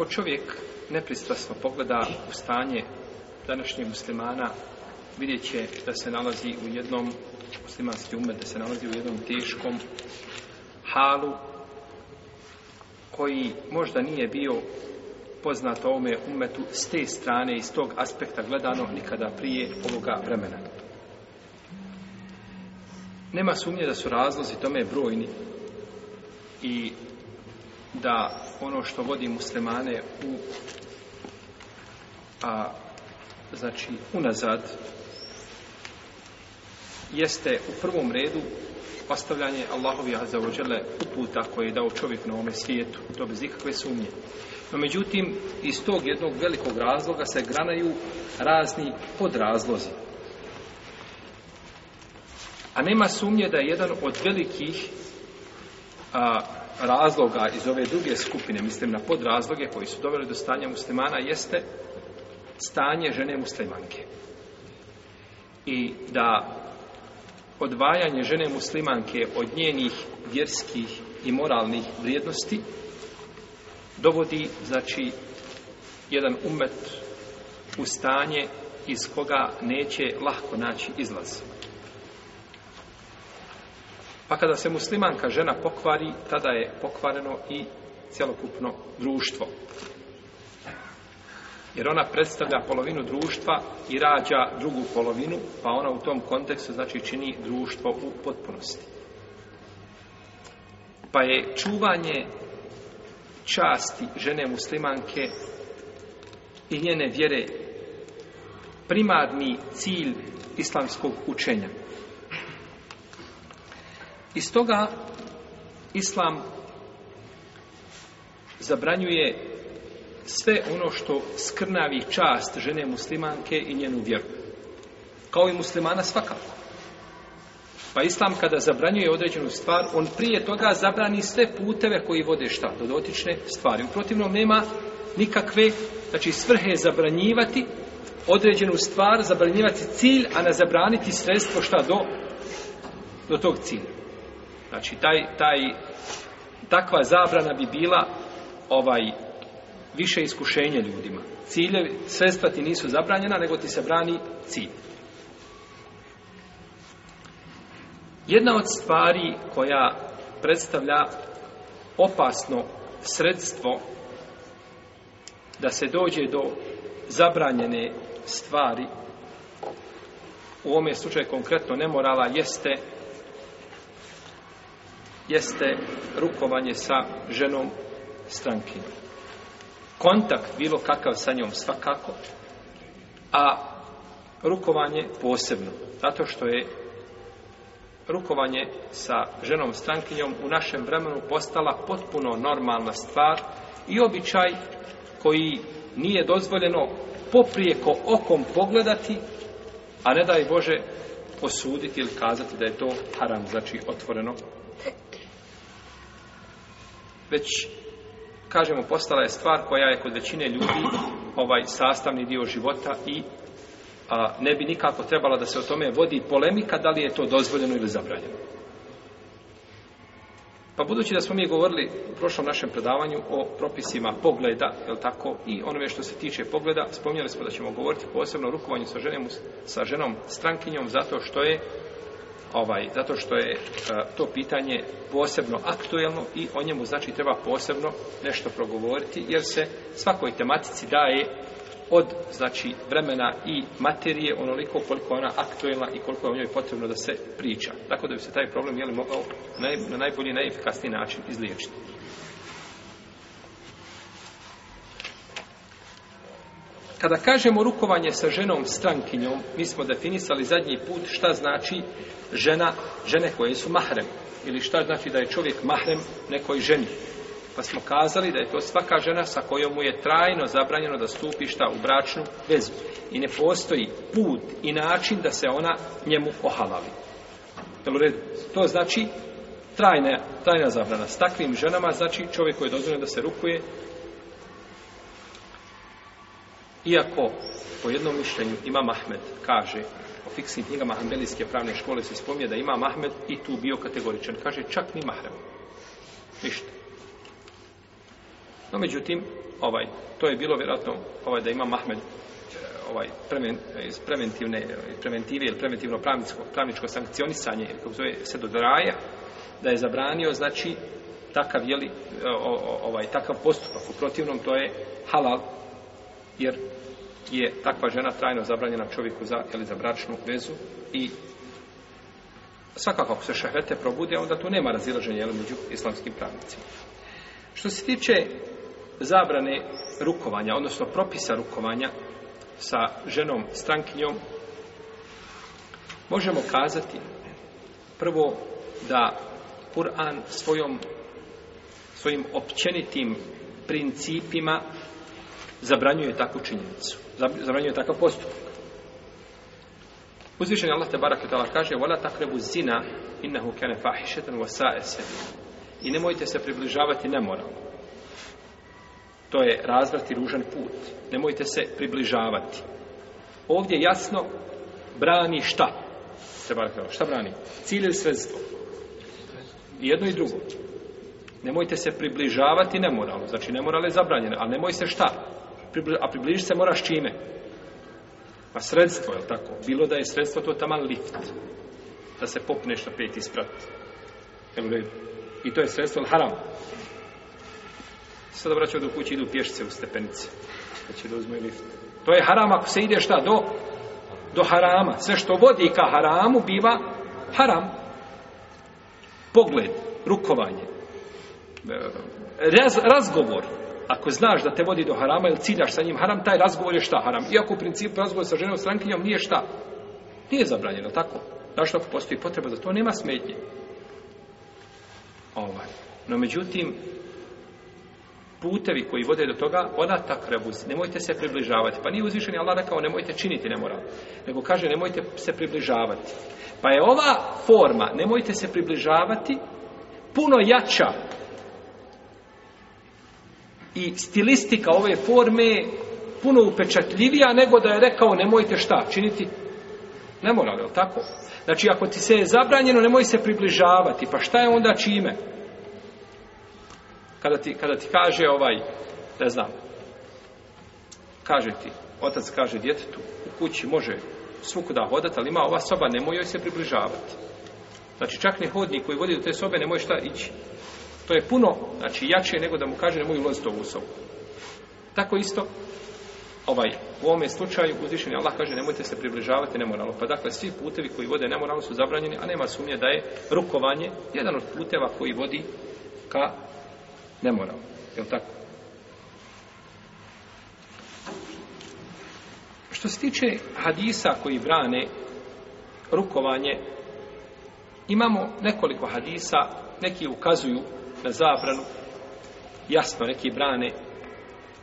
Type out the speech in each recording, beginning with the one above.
Ako čovjek nepristrasno pogleda u stanje današnjih muslimana, vidjet će da se nalazi u jednom muslimanski umet, da se nalazi u jednom teškom halu koji možda nije bio poznat ovome umetu s te strane i s tog aspekta gledano nikada prije ovoga vremena. Nema sumnje da su razlozi tome brojni i da ono što vodi muslimane u a znači unazad jeste u prvom redu postavljanje Allahovi azzawajale uputa koje je dao čovjek na ovome svijetu to bez ikakve sumnje no međutim iz tog jednog velikog razloga se granaju razni podrazlozi a nema sumnje da je jedan od velikih a, razloga iz ove druge skupine, mislim na podrazloge koji su doveli do stanja muslimana, jeste stanje žene muslimanke. I da odvajanje žene muslimanke od njenih vjerskih i moralnih vrijednosti dovodi, znači, jedan umet u stanje iz koga neće lahko naći izlaz. Pa kada se muslimanka žena pokvari, tada je pokvareno i cjelokupno društvo. Jer ona predstavlja polovinu društva i rađa drugu polovinu, pa ona u tom kontekstu znači čini društvo u potpunosti. Pa je čuvanje časti žene muslimanke i njene vjere primarni cilj islamskog učenja. Iz toga islam zabranjuje sve ono što skrnavi čast žene muslimanke i njenu vjeru. Kao i muslimana svakako. Pa islam kada zabranjuje određenu stvar, on prije toga zabrani sve puteve koji vode šta? Do dotične stvari. U protivnom nema nikakve, znači svrhe zabranjivati određenu stvar, zabranjivati cilj, a ne zabraniti sredstvo šta do, do tog cilja. Znači, taj, taj, takva zabrana bi bila ovaj više iskušenje ljudima. Ciljevi, sredstva ti nisu zabranjena, nego ti se brani cilj. Jedna od stvari koja predstavlja opasno sredstvo da se dođe do zabranjene stvari u ovome slučaju konkretno nemorala jeste jeste rukovanje sa ženom stranke. Kontakt bilo kakav sa njom svakako, a rukovanje posebno, zato što je rukovanje sa ženom strankinjom u našem vremenu postala potpuno normalna stvar i običaj koji nije dozvoljeno poprijeko okom pogledati, a ne daj Bože posuditi ili kazati da je to haram, znači otvoreno već kažemo postala je stvar koja je kod većine ljudi ovaj sastavni dio života i a, ne bi nikako trebala da se o tome vodi polemika da li je to dozvoljeno ili zabranjeno. Pa budući da smo mi govorili u prošlom našem predavanju o propisima pogleda, je tako, i onome što se tiče pogleda, spominjali smo da ćemo govoriti posebno o rukovanju sa ženom, sa ženom strankinjom zato što je ovaj zato što je a, e, to pitanje posebno aktuelno i o njemu znači treba posebno nešto progovoriti jer se svakoj tematici daje od znači vremena i materije onoliko koliko ona aktuelna i koliko je o njoj potrebno da se priča tako dakle, da bi se taj problem jeli mogao na najbolji najefikasniji način izliječiti Kada kažemo rukovanje sa ženom strankinjom, mi smo definisali zadnji put šta znači žena, žene koje su mahrem. Ili šta znači da je čovjek mahrem nekoj ženi. Pa smo kazali da je to svaka žena sa kojom mu je trajno zabranjeno da stupi šta u bračnu vezu. I ne postoji put i način da se ona njemu ohalavi. To znači trajna, trajna zabrana. S takvim ženama znači čovjek koji je dozvoljeno da se rukuje Iako, po jednom mišljenju, Imam Ahmed kaže, o fiksnim knjigama Ambelijske pravne škole se spominje da Imam Ahmed i tu bio kategoričan. Kaže, čak ni Mahrem. Ništa. No, međutim, ovaj, to je bilo vjerojatno ovaj, da ima Mahmed eh, ovaj, premen, eh, iz preventivne, eh, preventive ili preventivno pravničko, pravničko sankcionisanje, kako zove se do draja, da je zabranio, znači, takav, jeli, o, o, ovaj, takav postupak. U protivnom, to je halal jer je takva žena trajno zabranjena čovjeku za, ili za bračnu vezu i svakako ako se šehvete probude, onda tu nema razilaženja jel, među islamskim pravnicima. Što se tiče zabrane rukovanja, odnosno propisa rukovanja sa ženom strankinjom, možemo kazati prvo da Kur'an svojom svojim općenitim principima zabranjuje takvu činjenicu, zabranjuje takav postupak. Uzvišenje Allah te barak etala kaže وَلَا تَقْرَبُ زِنَا إِنَّهُ كَنَ فَحِشَتًا وَسَاءَ سَبِي I nemojte se približavati nemoralno. To je razvrat i ružan put. Nemojte se približavati. Ovdje jasno brani šta? Te barak etala, šta brani? Cilj ili sredstvo? Jedno i drugo. Nemojte se približavati nemoralno. Znači, nemoral je zabranjeno. A nemoj se šta? a približiš se moraš čime? Pa sredstvo, je li tako? Bilo da je sredstvo to taman lift, da se popneš na peti sprat. Evo redu. I to je sredstvo haram. Sada vraćam do kući, idu pješice u stepenice. Da će da uzme lift. To je haram ako se ide šta? Do, do harama. Sve što vodi ka haramu biva haram. Pogled, rukovanje, eh, raz, razgovor, razgovor, ako znaš da te vodi do harama ili ciljaš sa njim haram, taj razgovor je šta haram. Iako u principu razgovor sa ženom strankinjom nije šta. Nije zabranjeno, tako? Znaš ako postoji potreba za to, nema smetnje. Ovaj. No međutim, putevi koji vode do toga, ona ta krebuz, nemojte se približavati. Pa nije uzvišen Allah rekao, nemojte činiti nemoral. Nego kaže, nemojte se približavati. Pa je ova forma, nemojte se približavati, puno jača i stilistika ove forme puno upečatljivija nego da je rekao nemojte šta činiti ne mora li tako znači ako ti se je zabranjeno nemoj se približavati pa šta je onda čime kada ti, kada ti kaže ovaj ne znam kaže ti otac kaže djetetu u kući može svukuda hodati ali ima ova soba nemoj joj se približavati znači čak ni hodnik koji vodi do te sobe nemoj šta ići što je puno, znači jače nego da mu kaže nemoj ulaziti u ovu sobu. Tako isto, ovaj, u ovome slučaju uzvišenje Allah kaže nemojte se približavati nemoralno. Pa dakle, svi putevi koji vode nemoralno su zabranjeni, a nema sumnje da je rukovanje jedan od puteva koji vodi ka nemoralno. Je tako? Što se tiče hadisa koji brane rukovanje, imamo nekoliko hadisa, neki ukazuju na zabranu, jasno, neki brane,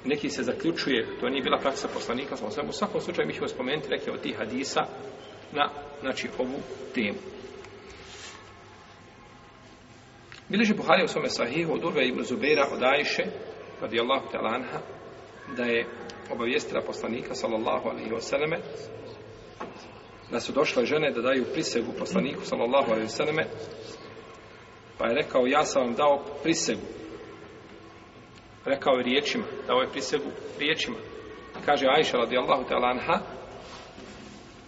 neki se zaključuje, to nije bila praksa poslanika, sam sam. u svakom slučaju mi ćemo spomenuti neke od tih hadisa na znači, ovu temu. Bileži Buhari u svome sahihu od Urve ibn Zubira od Ajše, radijallahu ta'la anha, da je obavijestila poslanika, sallallahu alaihi wa sallame, da su došle žene da daju prisegu poslaniku, sallallahu alaihi wa sallame, Pa je rekao, ja sam vam dao prisegu. Rekao je riječima, dao je prisegu riječima. I kaže Aisha radijallahu ta'ala anha,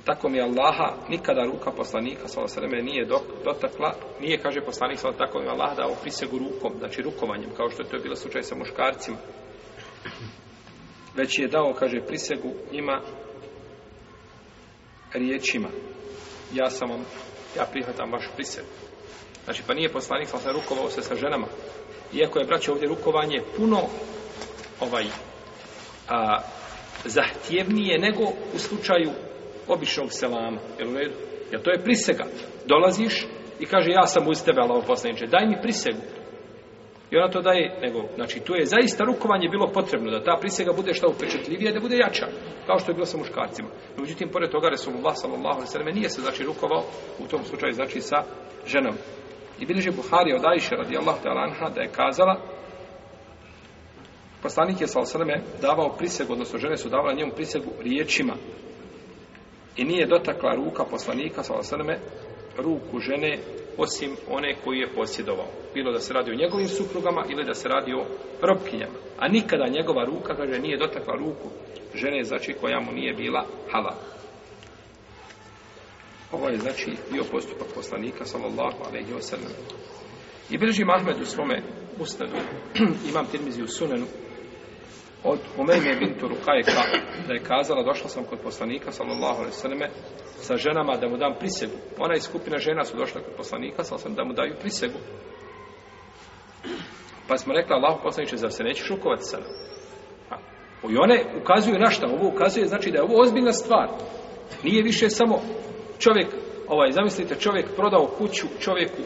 tako mi Allaha nikada ruka poslanika sallallahu alejhi ve selleme nije dok, dotakla nije kaže poslanik sallallahu tako mi Allah dao prisegu rukom znači rukovanjem kao što je to bilo slučaj sa muškarcima već je dao kaže prisegu njima riječima ja sam vam, ja prihvatam vašu prisegu Znači, pa nije poslanik sam rukovao se sa ženama. Iako je, braće, ovdje rukovanje puno ovaj a, zahtjevnije nego u slučaju običnog selama. Jel u redu? Ja, to je prisega. Dolaziš i kaže, ja sam uz tebe, Allaho poslaniče, daj mi prisegu. I ona to daje, nego, znači, tu je zaista rukovanje bilo potrebno, da ta prisega bude šta upečetljivija, da bude jača, kao što je bilo sa muškarcima. No, uđutim, pored toga, Resulullah, sallallahu sallam, nije se, znači, rukovao, u tom slučaju, znači, sa ženom. I bilježe Buhari od Ajše radijallahu ta'ala anha da je kazala Poslanik je sa osrme davao prisegu, odnosno žene su davale njemu prisegu riječima. I nije dotakla ruka poslanika sa osrme ruku žene osim one koju je posjedovao. Bilo da se radi o njegovim suprugama ili da se radi o robkinjama. A nikada njegova ruka, kaže, nije dotakla ruku žene, znači koja mu nije bila halal. Ovo je znači bio postupak poslanika sallallahu alejhi ve sellem. I bliži Mahmed u svome ustadu, imam tirmizi u sunenu, od Umejme bintu Rukajka, da je kazala, došla sam kod poslanika, sallallahu alaihi sallame, sa ženama da mu dam prisegu. Ona i skupina žena su došla kod poslanika, sallallahu alaihi da mu daju prisegu. Pa smo rekla, Allah poslaniče, zar se nećeš rukovati sa nam? I one ukazuju na šta? Ovo ukazuje, znači da je ovo ozbiljna stvar. Nije više samo čovjek, ovaj, zamislite, čovjek prodao kuću, čovjeku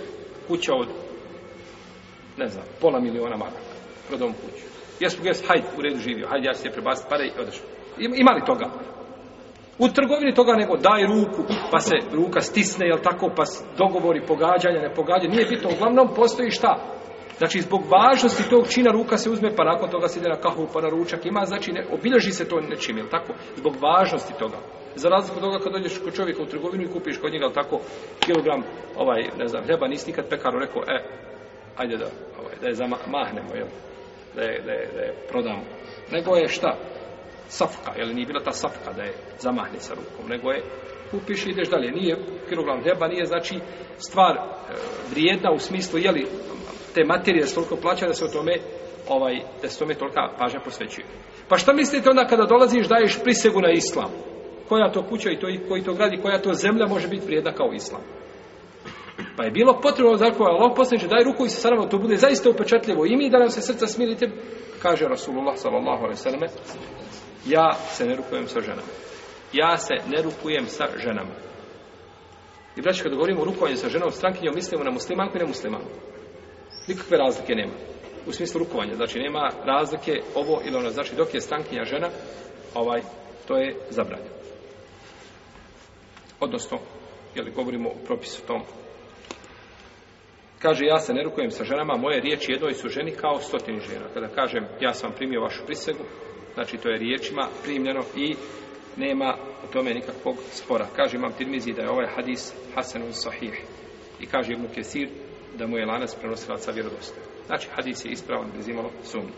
kuća od, ne znam, pola miliona maraka, prodao mu kuću. Jesu, jes, hajde, u redu živio, hajde, ja ću se prebasti pare i odeš. Ima li toga? U trgovini toga nego daj ruku, pa se ruka stisne, jel tako, pa dogovori, pogađanje, ne pogađanje, nije bitno, uglavnom postoji šta? Znači, zbog važnosti tog čina ruka se uzme, pa nakon toga se ide na kahu, pa na ručak, ima, znači, ne, obilježi se to nečim, jel tako? Zbog važnosti toga. Za razliku od toga kad dođeš kod čovjeka u trgovinu i kupiš kod njega tako kilogram ovaj ne znam hleba nisi nikad pekaru rekao e ajde da ovaj da je za mahnemo je da je, da, je, da je prodam nego je šta safka je li nije bila ta safka da je zamahne sa rukom nego je kupiš i ideš dalje nije kilogram hleba nije znači stvar e, vrijedna u smislu je li te materije toliko plaća da se o tome ovaj da se tome tolika pažnja posvećuje pa šta mislite onda kada dolaziš daješ prisegu na islam koja to kuća i to, koji to grad i koja to zemlja može biti prijedna kao islam. Pa je bilo potrebno za koja Allah posljednje, daj ruku i se sarama, to bude zaista upečatljivo i mi da nam se srca smilite, kaže Rasulullah sallallahu alaihi sallam, ja se ne rukujem sa ženama. Ja se ne rukujem sa ženama. I braći, kad govorimo o rukovanju sa ženom strankinjom, mislimo na muslimanku i na muslimanku. Nikakve razlike nema. U smislu rukovanja. Znači, nema razlike ovo ili ono. Znači, dok je strankinja žena, ovaj, to je zabranjeno. Odnosno, jel govorimo o propisu tom. Kaže, ja se ne rukujem sa ženama, moje riječi jednoj su ženi kao stotini žena. Kada kažem, ja sam primio vašu prisegu, znači to je riječima primljeno i nema u tome nikakvog spora. Kaže, imam tirmizi da je ovaj hadis Hasanun Sahih. I kaže mu Kesir da mu je lanas prenosilaca vjerodosti. Znači, hadis je ispravan bez imalo sumnje.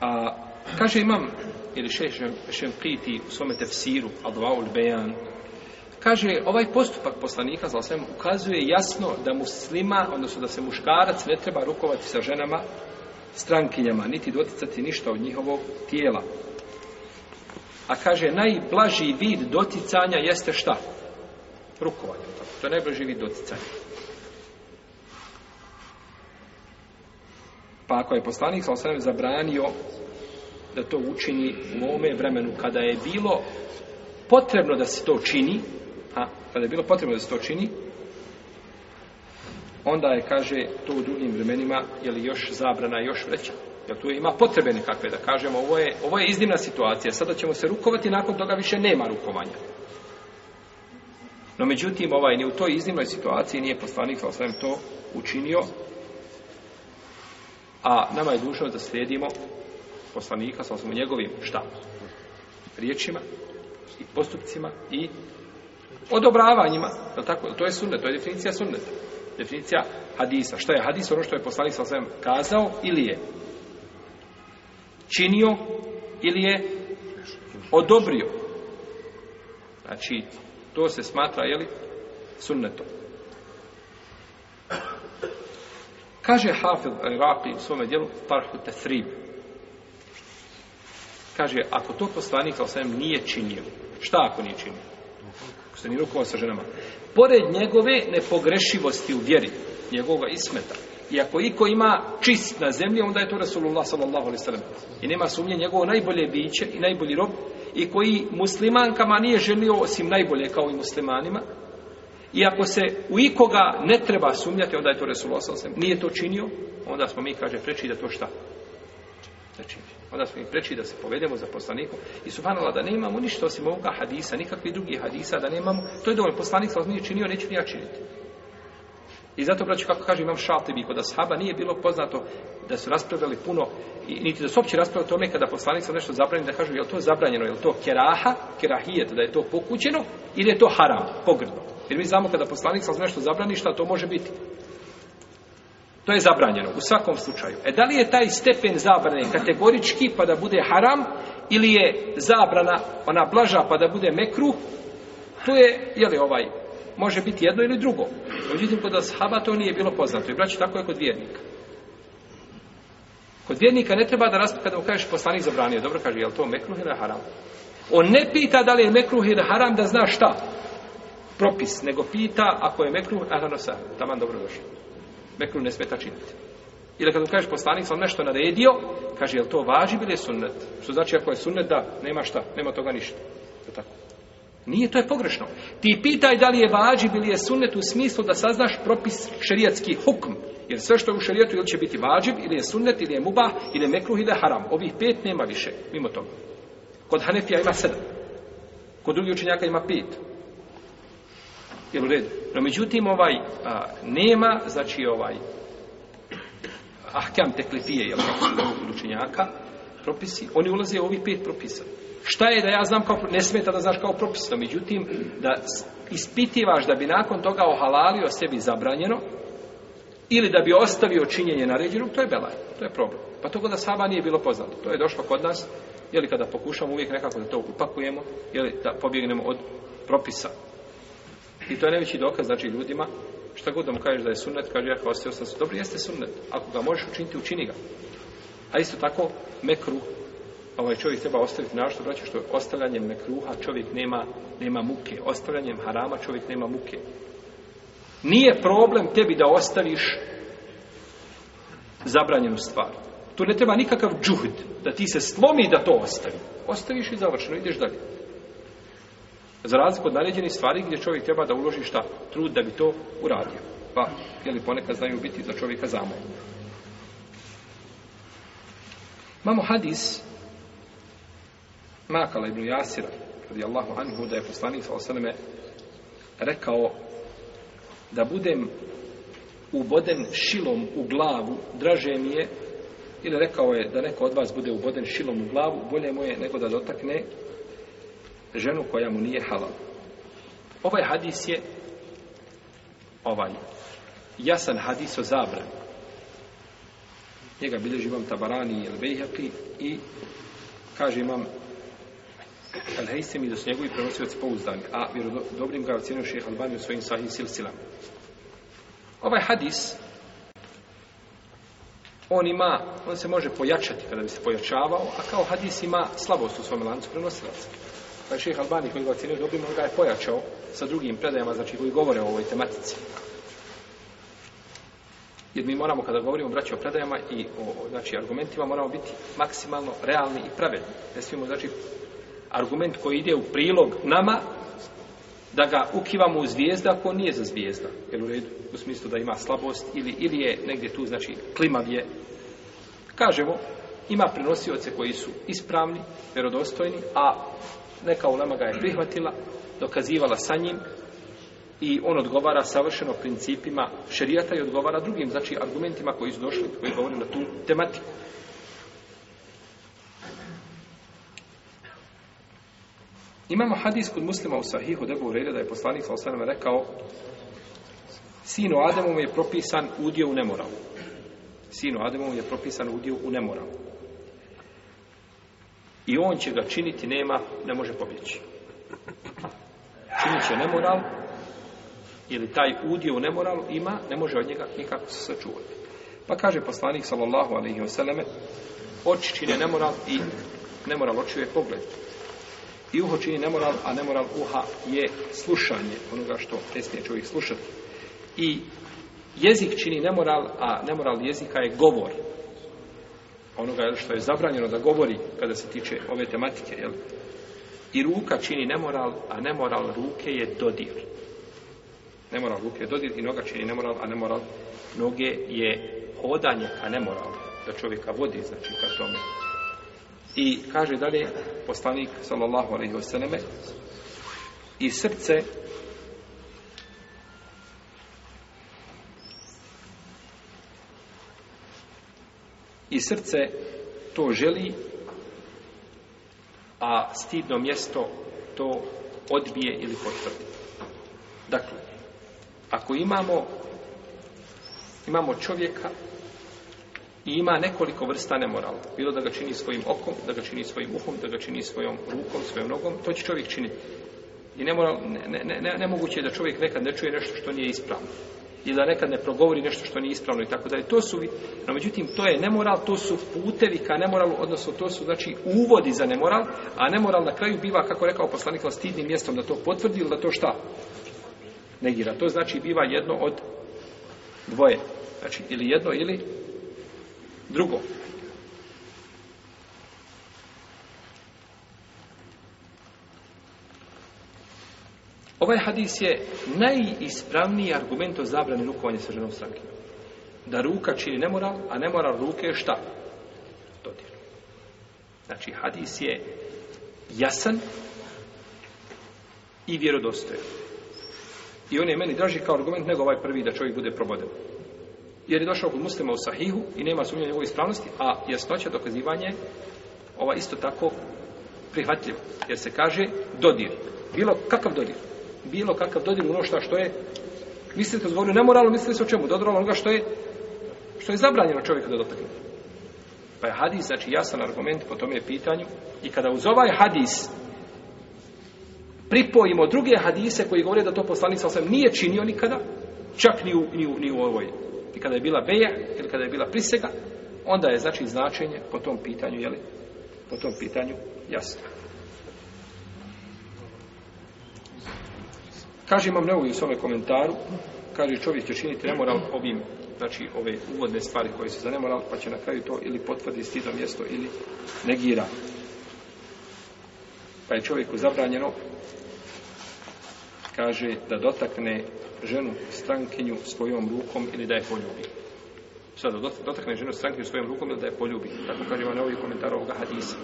A, kaže, imam ili Šenkiti u svome tefsiru Adwaul Bejan kaže ovaj postupak poslanika za osvijem ukazuje jasno da muslima odnosno da se muškarac ne treba rukovati sa ženama strankinjama niti doticati ništa od njihovog tijela a kaže najblaži vid doticanja jeste šta? rukovanje to je najblaži vid doticanja pa ako je poslanik sa osvijem zabranio da to učini u ovome vremenu kada je bilo potrebno da se to čini a kada je bilo potrebno da se to čini onda je kaže to u drugim vremenima je li još zabrana još vreća jer tu ima potrebe nekakve da kažemo ovo je, ovo je iznimna situacija sada ćemo se rukovati nakon toga više nema rukovanja no međutim ovaj ni u toj iznimnoj situaciji nije poslanik sa osvijem to učinio a nama je dužno da slijedimo poslanika, sa osnovu njegovim šta? Riječima i postupcima i odobravanjima. Je tako? To je sunnet, to je definicija sunneta. Definicija hadisa. Šta je hadis? Ono što je poslanik sa osnovu kazao ili je činio ili je odobrio. Znači, to se smatra, jeli, sunnetom. Kaže Hafid Iraqi u svome dijelu Tarhu Tefrib, Kaže, ako to poslanik sa osvijem nije činio, šta ako nije činio? Ako se nije rukovao sa ženama. Pored njegove nepogrešivosti u vjeri, njegova ismeta, i ako iko ima čist na zemlji, onda je to Rasulullah sallallahu alaihi sallam. I nema sumnje njegovo najbolje biće i najbolji rob, i koji muslimankama nije želio osim najbolje kao i muslimanima, I ako se u ikoga ne treba sumnjati, onda je to Resul 8. Nije to činio, onda smo mi, kaže, preči da to šta? Znači, onda smo im preči da se povedemo za poslanikom i subhanala da nemamo ništa osim ovoga hadisa, nikakvi drugi hadisa da nemamo, to je dovoljno, poslanik sa ozmini činio, neću ni ja činiti. I zato, braću, kako kaže, imam šatibi kod ashaba, nije bilo poznato da su raspravljali puno, niti da su opće raspravljali tome kada poslanik sa nešto zabranjeno, da kažu, je to zabranjeno, je to keraha, kerahijet, da je to pokućeno, ili je to haram, pogrdno. Jer mi znamo kada poslanik sa nešto zabrani, šta to može biti. To je zabranjeno, u svakom slučaju. E, da li je taj stepen zabrane kategorički, pa da bude haram, ili je zabrana, ona blaža, pa da bude mekru, to je, je li ovaj, može biti jedno ili drugo. Uđutim, kod ashaba to nije bilo poznato. I braći, tako je kod vjernika. Kod vjernika ne treba da raspita, kada mu kažeš poslanik zabranio, dobro kaže, je li to mekruh ili haram? On ne pita da li je mekruh ili haram da zna šta, propis, nego pita ako je mekruh, ahano sa, taman dobro došlo mekru ne smeta činiti. Ili kad mu kažeš poslanik sam nešto naredio, kaže, jel to važi bilo je sunnet? Što znači ako je sunnet, da, nema šta, nema toga ništa. Je tako? Nije, to je pogrešno. Ti pitaj da li je važi bilo je sunnet u smislu da saznaš propis šerijatski hukm. Jer sve što je u šerijatu ili će biti važib, ili je sunnet, ili je mubah, ili je mekruh, ili je haram. Ovih pet nema više, mimo toga. Kod Hanefija ima sedam. Kod drugih učenjaka ima pet jel u redu. No, međutim, ovaj, a, nema, znači, ovaj, ahkam teklifije, jel, učenjaka, propisi, oni ulaze u ovih pet propisa. Šta je da ja znam kao, ne smeta da znaš kao propis, no, međutim, da ispitivaš da bi nakon toga ohalalio sebi zabranjeno, ili da bi ostavio činjenje naređenog, to je belaj, to je problem. Pa to da sama nije bilo poznato. To je došlo kod nas, jeli kada pokušamo uvijek nekako da to upakujemo, jeli da pobjegnemo od propisa. I to je najveći dokaz, znači, ljudima, šta god da mu kažeš da je sunnet, kaže, ja kao ostio sam se, dobro, jeste sunnet, ako ga možeš učiniti, učini ga. A isto tako, mekru, ovaj čovjek treba ostaviti našto, braće, što ostavljanjem mekruha čovjek nema, nema muke, ostavljanjem harama čovjek nema muke. Nije problem tebi da ostaviš zabranjenu stvar. Tu ne treba nikakav džuhid, da ti se slomi da to ostavi. Ostaviš i završeno, ideš dalje. Za razliku od naređenih stvari gdje čovjek treba da uloži šta? Trud da bi to uradio. Pa, jeli ponekad znaju biti za čovjeka zamol. Imamo hadis Makala ibn Jasira radi Allahu anhu da je poslanik sa osaneme rekao da budem uboden šilom u glavu draže mi je ili rekao je da neko od vas bude uboden šilom u glavu bolje mu je nego da dotakne ženu koja mu nije halal. Ovaj hadis je ovaj jasan hadis o zabranu. Njega bilježi imam Tabarani i Elbejhaki i kaže imam Elhejsem i do snjegu i prenosio se pouzdan, a vjerodobrim ga ocjenio šeha Albani u svojim sahim silsilama. Ovaj hadis on ima, on se može pojačati kada bi se pojačavao, a kao hadis ima slabost u svom lancu prenosilaca. Pa je šeha Albani koji ga ocjenio dobrim, on ga je pojačao sa drugim predajama, znači koji govore o ovoj tematici. Jer mi moramo, kada govorimo braći o predajama i o, znači, argumentima, moramo biti maksimalno realni i pravedni. Ne smijemo, znači, argument koji ide u prilog nama, da ga ukivamo u zvijezda, ako nije za zvijezda. Jer u redu, u smislu da ima slabost, ili, ili je negdje tu, znači, klimav je. Kažemo, ima prenosioce koji su ispravni, verodostojni, a neka ulema ga je prihvatila, dokazivala sa njim i on odgovara savršeno principima šerijata i odgovara drugim, znači argumentima koji su došli, koji govore na tu tematiku. Imamo hadis kod muslima u sahihu debu urede da je poslanik sa rekao Sinu Ademom je propisan udio u nemoralu. Sinu Ademom je propisan udio u nemoralu i on će ga činiti nema, ne može pobjeći. Činit će nemoral, ili taj udje u nemoralu ima, ne može od njega nikako se sačuvati. Pa kaže poslanik sallallahu alaihi wa sallame, oči čine nemoral i nemoral očiju je pogled. I uho čini nemoral, a nemoral uha je slušanje onoga što ne smije čovjek slušati. I jezik čini nemoral, a nemoral jezika je govor onoga što je zabranjeno da govori kada se tiče ove tematike, jel? I ruka čini nemoral, a nemoral ruke je dodir. Nemoral ruke je dodir i noga čini nemoral, a nemoral noge je hodanje ka nemoralu, da čovjeka vodi, znači, ka tome. I kaže dalje poslanik, sallallahu alaihi wasallam, i srce i srce to želi a stidno mjesto to odbije ili potvrdi dakle ako imamo imamo čovjeka i ima nekoliko vrsta nemorala bilo da ga čini svojim okom da ga čini svojim uhom da ga čini svojom rukom, svojom nogom to će čovjek činiti i nemoguće ne, ne, ne, ne je da čovjek nekad ne čuje nešto što nije ispravno ili da nekad ne progovori nešto što nije ispravno i tako dalje. To su, no međutim, to je nemoral, to su putevi ka nemoralu, odnosno to su, znači, uvodi za nemoral, a nemoral na kraju biva, kako rekao poslanik, stidnim mjestom da to potvrdi ili da to šta negira. To znači biva jedno od dvoje. Znači, ili jedno ili drugo. Ovaj hadis je najispravniji argument o zabrani rukovanja sa ženom strankima. Da ruka čini nemoral, a nemoral ruke je šta? Dodir. Znači, hadis je jasan i vjerodostojan. I on je meni draži kao argument nego ovaj prvi da čovjek bude proboden. Jer je došao kod muslima u sahihu i nema sumnje njegove ispravnosti, a jasnoća dokazivanje ova isto tako prihvatljivo. Jer se kaže dodir. Bilo kakav dodir? bilo kakav dodir ono što što je mislite to zvoru nemoralno mislite se o čemu dodir onoga što je što je zabranjeno čovjeku da dotakne pa je hadis znači jasan argument po tome je pitanju i kada uz ovaj hadis pripojimo druge hadise koji govore da to poslanik sa osam nije činio nikada čak ni u, ni u, ni u ovoj i kada je bila beja ili kada je bila prisega onda je znači značenje po tom pitanju jeli, po tom pitanju jasno Kaže imam neovi u svome komentaru, kaže čovjek će činiti nemoral ovim, znači ove uvodne stvari koje su za nemoral, pa će na kraju to ili potvrdi stido mjesto ili negira. Pa je čovjeku zabranjeno, kaže da dotakne ženu strankinju svojom rukom ili da je poljubi. Sada, dotakne ženu strankinju svojom rukom ili da je poljubi. Tako kaže imam neovi komentar ovoga hadisa.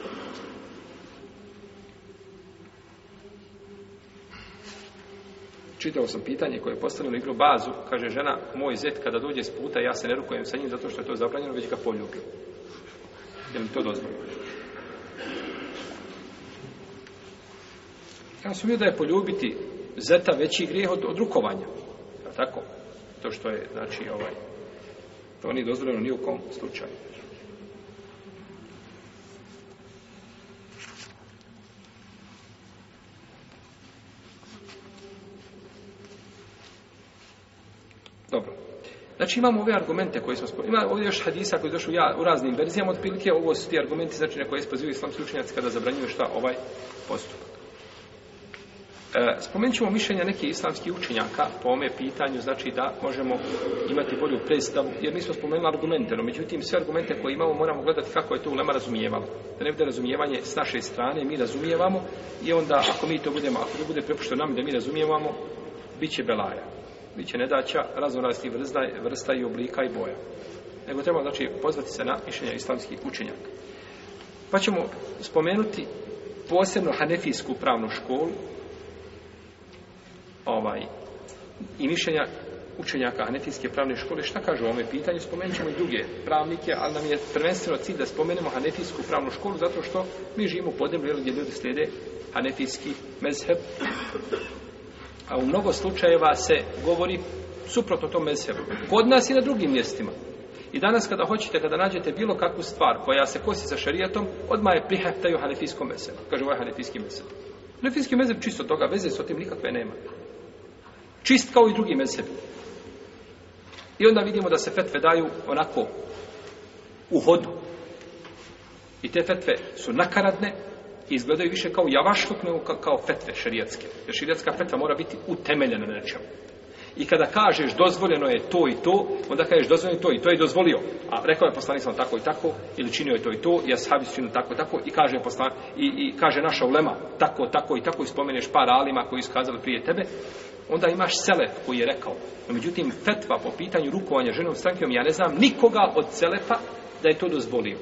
čitao sam pitanje koje je postavilo igru bazu, kaže žena, moj zet kada dođe s puta, ja se ne rukujem sa njim zato što je to zabranjeno, već ga poljubim. Je li to dozvoljeno? Ja sam da je poljubiti zeta veći grijeh od, od rukovanja. Je tako? To što je, znači, ovaj, to nije dozvoljeno ni u kom slučaju. Znači imamo ove argumente koje smo spomenuli. Ima ovdje još hadisa koji došu ja u raznim verzijama otprilike. Ovo su ti argumenti znači, na koje ispozivaju islamski učenjaci kada zabranjuju šta ovaj postupak. E, spomenut ćemo mišljenja neke islamski učenjaka po ome pitanju, znači da možemo imati bolju predstavu, jer mi smo spomenuli argumente, no međutim sve argumente koje imamo moramo gledati kako je to ulema razumijevalo. Da ne bude razumijevanje s naše strane, mi razumijevamo i onda ako mi to budemo, ako to bude prepušteno nam da mi razumijevamo, bit će belaja bit će nedaća raznoraznih vrsta, vrsta i oblika i boja. Nego treba znači, pozvati se na mišljenja islamskih učenjaka. Pa ćemo spomenuti posebno hanefijsku pravnu školu ovaj, i mišljenja učenjaka hanefijske pravne škole. Šta kažu o ovome pitanju? Spomenut ćemo i druge pravnike, ali nam je prvenstveno cilj da spomenemo hanefijsku pravnu školu zato što mi živimo u podnemlju gdje ljudi slijede hanefijski mezheb A u mnogo slučajeva se govori suprotno tom meselu. Kod nas i na drugim mjestima. I danas kada hoćete, kada nađete bilo kakvu stvar koja se kosi sa šarijetom, odmah je prihaptaju halifijskom meselu. Kaže ovaj halifijski mesel. Halifijski mesel čisto toga, veze s tim nikakve nema. Čist kao i drugi mesel. I onda vidimo da se fetve daju onako u hodu. I te fetve su nakaradne, izgledaju više kao javašluk nego kao fetve šerijatske. Jer šerijatska fetva mora biti utemeljena na nečemu. I kada kažeš dozvoljeno je to i to, onda kažeš dozvoljeno je to i to je dozvolio. A rekao je poslanik sam tako i tako, ili činio je to i to, i ashabi su činio tako i tako, i kaže, poslan, i, i kaže naša ulema tako, tako i tako, i spomeneš par alima koji su kazali prije tebe, onda imaš selep koji je rekao. No, međutim, fetva po pitanju rukovanja ženom strankijom, ja ne znam nikoga od selepa da je to dozvolio.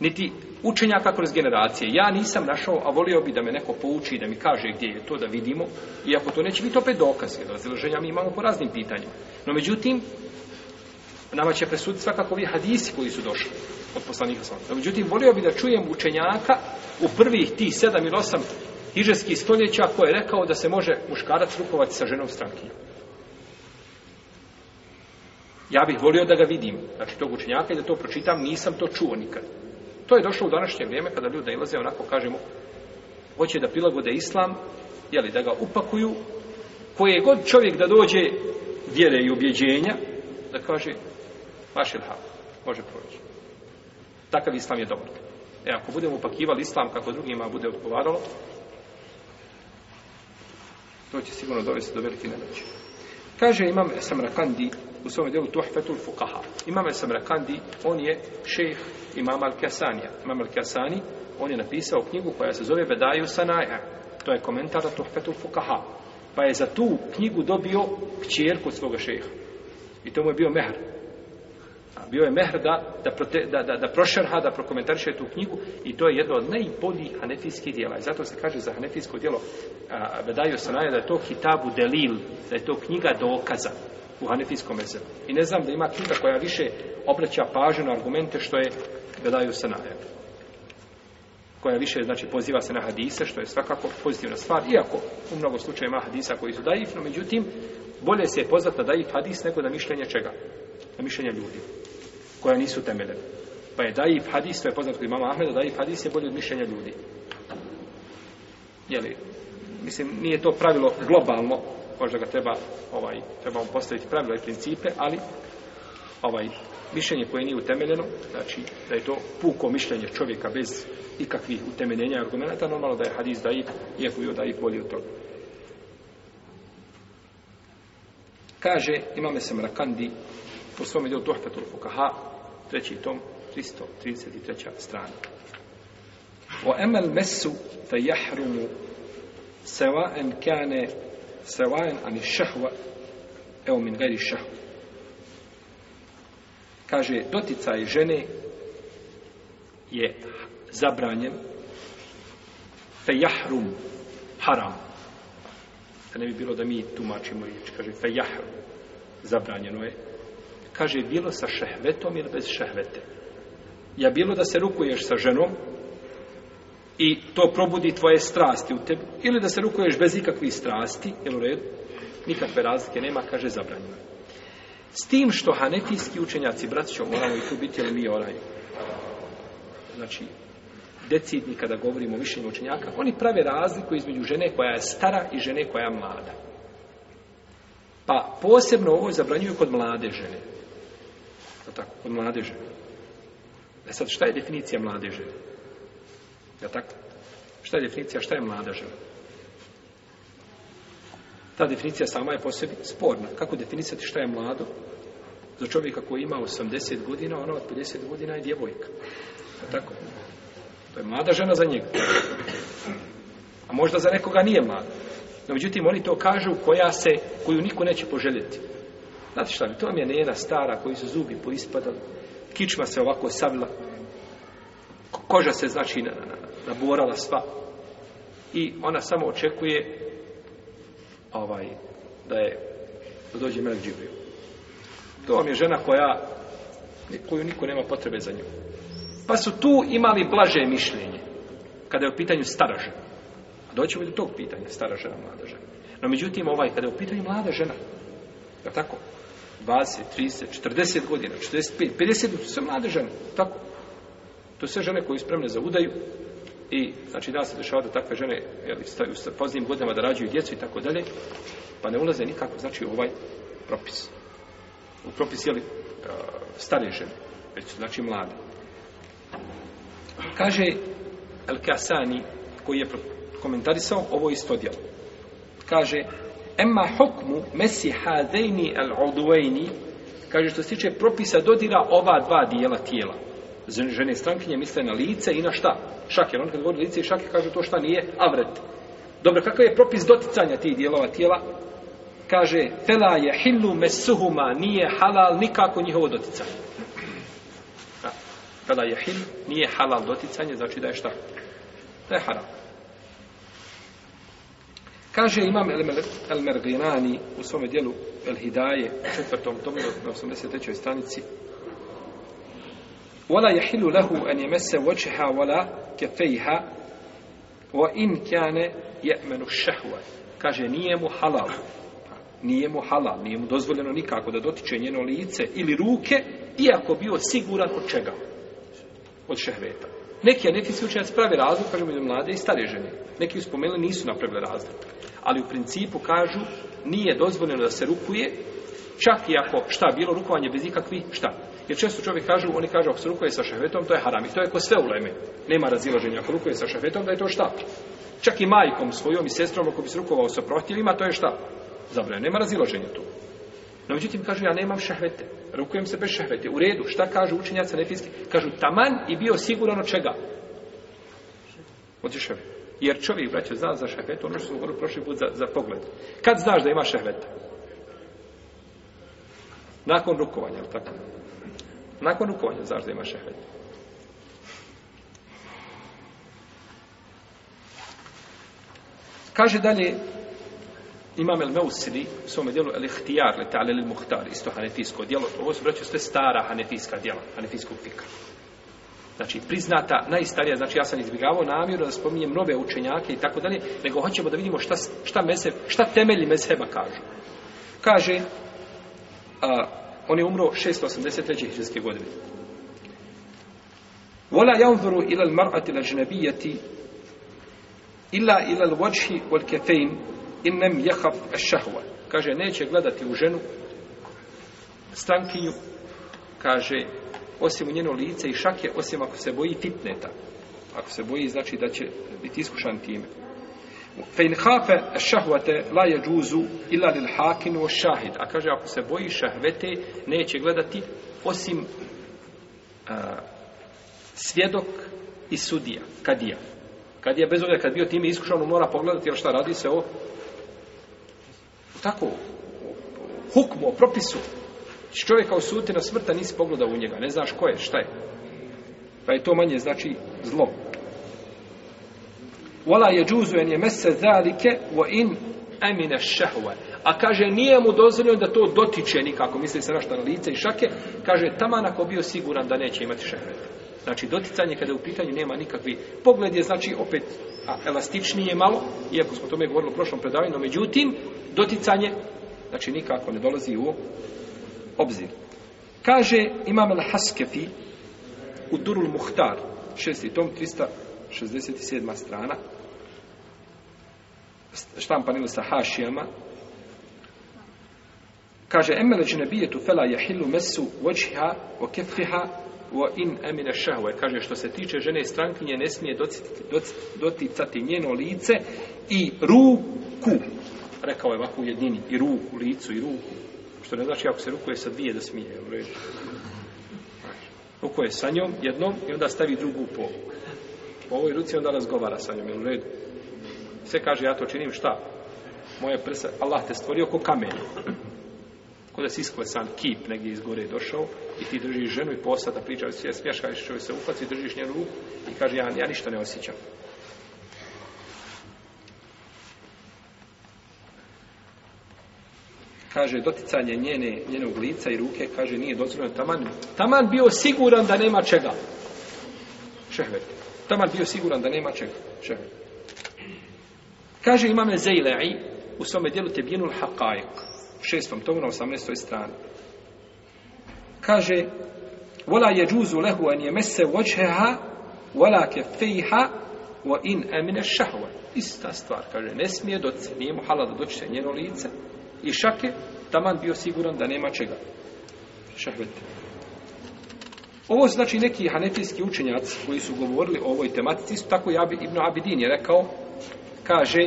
Niti učenjaka kroz generacije. Ja nisam našao, a volio bi da me neko pouči da mi kaže gdje je to, da vidimo. Iako to neće biti opet dokaz, jer razilaženja mi imamo po raznim pitanjima. No međutim, nama će presuditi svakako ovi hadisi koji su došli od poslanika slova. No međutim, volio bi da čujem učenjaka u prvih tih sedam ili osam hižeskih stoljeća koji je rekao da se može muškarac rukovati sa ženom strankinjom. Ja bih volio da ga vidim, znači tog učenjaka i da to pročitam, nisam to čuo nikad to je došlo u današnje vrijeme kada ljudi nalaze onako kažemo hoće da prilagode islam jeli, da ga upakuju koje god čovjek da dođe vjere i objeđenja da kaže mašilha može proći takav islam je dobro e ako budemo upakivali islam kako drugima bude odgovaralo to će sigurno dovesti do velike nemaće kaže imam Samrakandi u svom djelu Tuhfetul Fukaha. Imam je Samrakandi, on je šejh imama Al-Kasanija. Imam Al-Kasani, on je napisao knjigu koja se zove Bedaju Sanaja. To je komentar na Tuhfetul Fukaha. Pa je za tu knjigu dobio kćer kod svoga šejha. I to mu je bio mehr. Bio je mehr da, da, prote, da, da, da prošerha, da prokomentariše tu knjigu i to je jedno od najboljih hanefijskih dijela. I zato se kaže za hanefijsko dijelo a, Bedaju Sanaja da je to Hitabu Delil, da je to knjiga dokaza. Do u Hanefijskom mezelu. I ne znam da ima knjiga koja više obraća pažnju na argumente što je Belaju Sanaje. Koja više, znači, poziva se na hadise, što je svakako pozitivna stvar, iako u mnogo slučaja ima hadisa koji su dajif, no međutim, bolje se je pozvat na dajif hadis nego na mišljenje čega? Na mišljenje ljudi, koja nisu temeljene. Pa je dajif hadis, to je poznat kod imama Ahmeda, dajif hadis je bolje od mišljenja ljudi. Jeli, mislim, nije to pravilo globalno, možda ga treba ovaj treba mu postaviti pravila i principe, ali ovaj mišljenje koje nije utemeljeno, znači da je to puko mišljenje čovjeka bez ikakvih utemeljenja i argumenta, normalno da je hadis daif, iako bio daif bolji od toga. Kaže, imame se Mrakandi po svome delu Tuhpetul Fukaha, treći tom, 333. strana. O emel mesu fe jahrumu seva en kane sevajen ani šehva evo min gajri šehva kaže doticaj žene je zabranjen fe jahrum haram da ne bi bilo da mi tumačimo riječ kaže fe jahrum zabranjeno je kaže bilo sa šehvetom ili bez šehvete ja bilo da se rukuješ sa ženom i to probudi tvoje strasti u tebi, ili da se rukuješ bez ikakvih strasti, jel u redu? Nikakve razlike nema, kaže, zabranjeno. S tim što hanefijski učenjaci, braćo, moramo i tu biti, jel mi oraj, znači, decidni kada govorimo o višenju učenjaka, oni prave razliku između žene koja je stara i žene koja je mlada. Pa posebno ovo zabranjuju kod mlade žene. Tako, kod mlade žene. E sad, šta je definicija mlade žene? Je tako? Šta je definicija? Šta je mlada žena? Ta definicija sama je po sebi sporna. Kako definicijati šta je mlado? Za čovjeka koji ima 80 godina, ona od 50 godina je djevojka. Je tako? To je mlada žena za njega. A možda za nekoga nije mlada. No, međutim, oni to kažu koja se, koju niko neće poželjeti. Znate šta mi, to vam je nena stara koji su zubi poispadali, kičma se ovako savila, koža se znači naborala sva i ona samo očekuje ovaj da je da dođe Melek Džibril. To vam je žena koja koju niko nema potrebe za nju. Pa su tu imali blaže mišljenje kada je u pitanju stara žena. A doćemo i do tog pitanja, stara žena, mlada žena. No međutim, ovaj, kada je u pitanju mlada žena, je tako? 20, 30, 40 godina, 45, 50 godina, su se mlade žene, tako? To su sve žene koje spremne za udaju i znači da se dešava da takve žene jeli, staju sa poznim godinama da rađuju djecu i tako dalje, pa ne ulaze nikako znači ovaj propis. U propis je li e, stare žene, već su znači mlade. Kaže El Kasani koji je komentarisao ovo isto djelo. Kaže Emma hukmu mesiha dejni el odvejni kaže što se tiče propisa dodira ova dva dijela tijela žene strankinje misle na lice i na šta? Šakir. On kad govori lice i šakir kaže to šta nije avret. Dobro, kakav je propis doticanja tih dijelova tijela? Kaže, fela je hillu mesuhuma, nije halal nikako njihovo doticanje. Kada je hill, nije halal doticanje, znači da je šta? Da je haram. Kaže imam El Merglinani u svome dijelu El Hidaje, u četvrtom tomu, na 83. stranici, ولا يحل له ان يمس وجهها ولا كفيها وان كان يامن الشهوه kaže nije mu halal nije mu halal nije mu dozvoljeno nikako da dotiče njeno lice ili ruke iako bio siguran od čega od šehveta neki neki se učenjac pravi razlog kažu među mlade i stare žene neki uspomenuli nisu napravili razlog ali u principu kažu nije dozvoljeno da se rukuje čak i ako šta bilo rukovanje bez ikakvih šta Jer često čovjek kažu, oni kažu, ako se rukuje sa šehvetom, to je haram. I to je ko sve uleme. Nema razilaženja. Ako rukuje sa šehvetom, da je to šta? Čak i majkom svojom i sestrom, ako bi se rukovao sa protivima, to je šta? Zabranjeno. Nema razilaženja tu. No, međutim, kažu, ja nemam šehvete. Rukujem se bez šehvete. U redu, šta kažu učenjaca nefiski? Kažu, taman i bio siguran od čega? Od šehvete. Jer čovjek, braćo, zna za šehvete, ono što smo govorili prošli put za, za pogled. Kad znaš da ima šehvete? Nakon rukovanja, ali tako? Nakon rukovanja, zašto da ima šehad? Kaže dalje imam el Meusili u svom dijelu el Ihtijar le ta'lel il Muhtar, isto hanefijsko dijelo. Ovo su braću sve stara hanefijska dijela, hanefijskog fika. Znači, priznata, najstarija, znači ja sam izbjegavao namjeru da spominjem nove učenjake i tako dalje, nego hoćemo da vidimo šta, šta, mezheb, šta temelji mezheba kažu. Kaže, a, On je umro 683. hrvatske godine. Vola janzuru ila l-mar'ati l-ađnabijati ila ila l-vođhi wal-kefein in nem jehaf šahva. Kaže, neće gledati u ženu stankinju, kaže, osim u njeno lice i šake, osim ako se boji fitneta. Ako se boji, znači da će biti iskušan time. Fe in hafe šahvate la je džuzu ila lil hakinu šahid. A kaže, ako se boji šahvete, neće gledati osim a, svjedok i sudija, kadija. Kadija, bez ovdje, kad bio time iskušan, mora pogledati, jer šta radi se o tako hukmu, o propisu. Čovjek kao suti na smrta nisi pogledao u njega, ne znaš ko je, šta je. Pa je to manje, znači, zlo. Vola je džuzu en je mese zalike vo in emine šehove. A kaže, nije mu dozvoljeno da to dotiče nikako, misli se našta na lice i šake. Kaže, taman ako bio siguran da neće imati šehrete. Znači, doticanje kada je u pitanju nema nikakvi pogled je, znači, opet a, elastičnije malo, iako smo tome govorili u prošlom predavanju, no međutim, doticanje, znači, nikako ne dolazi u obzir. Kaže Imam al-Haskefi u Durul Muhtar, šesti tom, 367. strana, štampan ili sa hašijama, kaže emeleđi nebijetu fela jahilu mesu vođiha o kefriha o in emine šahove. Kaže, što se tiče žene strankinje, ne smije doticati, doticati njeno lice i ruku. Rekao je ovako u jednini, i ruku, licu, i ruku. Što ne znači, ako se rukuje sa dvije, da smije. Rukuje sa njom jednom i onda stavi drugu po, po ovoj ruci onda razgovara sa njom. Jel, u redu sve kaže ja to činim šta moje prsa Allah te stvorio ko kamen ko da si isklesan kip negdje iz gore došao i ti držiš ženu i posada priča si je smješka i čovjek se upaci držiš njenu ruku i kaže ja, ja ništa ne osjećam kaže doticanje njene, njenog lica i ruke kaže nije dozvoljeno taman taman bio siguran da nema čega šehvet taman bio siguran da nema čega šehvet Kaže imame Zejle'i u svome dijelu Tebjinul Haqqaiq, u šestom tomu na osamnestoj strani. Kaže, Vola je džuzu lehu en je mese vođheha, vola ke fejha, vo in emine šahva. Ista stvar, kaže, ne smije doći, nije mu halal da doći se njeno lice, i šake, taman bio siguran da nema čega. Šahvete. Ovo znači neki hanetijski učenjaci koji su govorili o ovoj tematici, isto tako je Ibn Abidin je rekao, kaže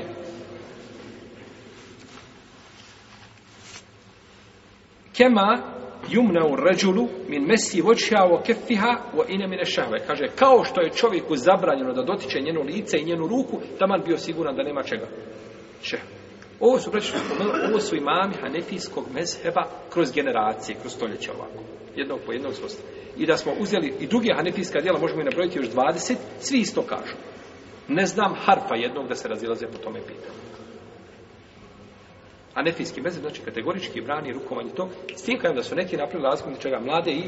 kema jumna u ređulu min mesi voća o kefiha o ine mine šahve. Kaže, kao što je čovjeku zabranjeno da dotiče njenu lice i njenu ruku, taman bio siguran da nema čega. Če. Ovo su, braći, ovo su imami hanefijskog mezheba kroz generacije, kroz stoljeća ovako. Jednog po jednog svojstva. I da smo uzeli i druge hanefijska dijela, možemo i nabrojiti još 20, svi isto kažu. Ne znam harfa jednog da se razilaze po tome pitanju. A nefijski mezer, znači kategorički brani rukovanje tog, s tim kajem da su neki napravili razgovanje čega mlade i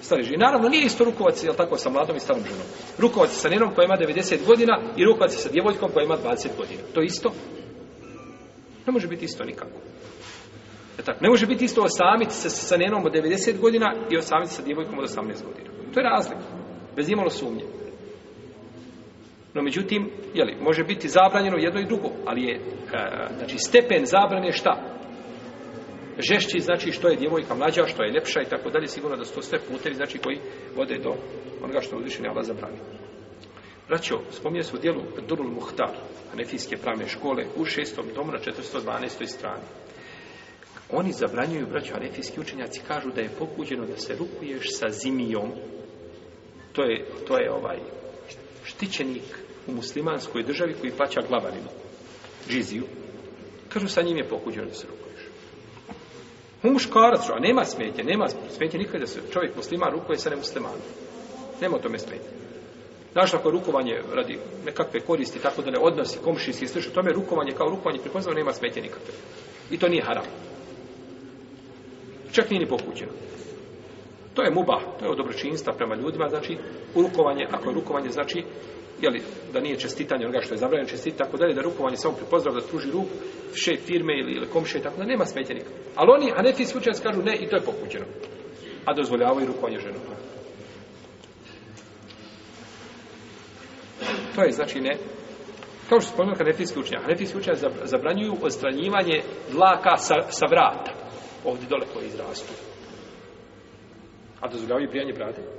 stari žene. Naravno, nije isto rukovac, jel tako, sa mladom i starom ženom. Rukovac sa njenom koja ima 90 godina i rukovac sa djevojkom koja ima 20 godina. To isto? Ne može biti isto nikako. E tako, ne može biti isto osamiti se sa njenom od 90 godina i osamiti sa djevojkom od 18 godina. To je razlika. Bez imalo sumnje. No međutim, jeli, može biti zabranjeno jedno i drugo, ali je, e, znači, stepen zabrane šta? Žešći, znači, što je djevojka mlađa, što je lepša i tako dalje, sigurno da su to sve puteri, znači, koji vode do onoga što uzvišen je Allah zabranio. Braćo, spominje se u dijelu Durul Muhtar, Hanefijske pravne škole, u šestom domu na 412. strani. Oni zabranjuju, braćo, Hanefijski učenjaci kažu da je pokuđeno da se rukuješ sa zimijom, to je, to je ovaj, štićenik u muslimanskoj državi koji plaća glavarinu, žiziju. Kažu, sa njim je pokuđeno da se rukuješ. On muškarac, a nema smetje, nema smetje nikada da se čovjek musliman rukuje sa nemuslimanom. Nema o tome smetje. Znaš, ako rukovanje radi nekakve koristi, tako da ne odnosi komšinski i slično, tome rukovanje kao rukovanje prepoznao nema smetje nikakve. I to nije haram. Čak nije ni pokuđeno. To je muba, to je od dobročinstva prema ljudima, znači, rukovanje, ako je rukovanje, znači, jeli, da nije čestitanje onoga što je zabranjeno čestiti, tako dalje, da rukovanje samo pripozdrav da tuži ruku še firme ili, ili komše, tako da nema smetje nikada. Ali oni, a ne ti slučaj, skažu ne i to je pokuđeno. A dozvoljavaju rukovanje ženom. To je znači ne. Kao što spomenuo kanefijski učenjak, kanefijski učenjak zabranjuju odstranjivanje dlaka sa, sa vrata. Ovdje dole koje izrastu. A dozvoljavaju prijanje brade. Ne.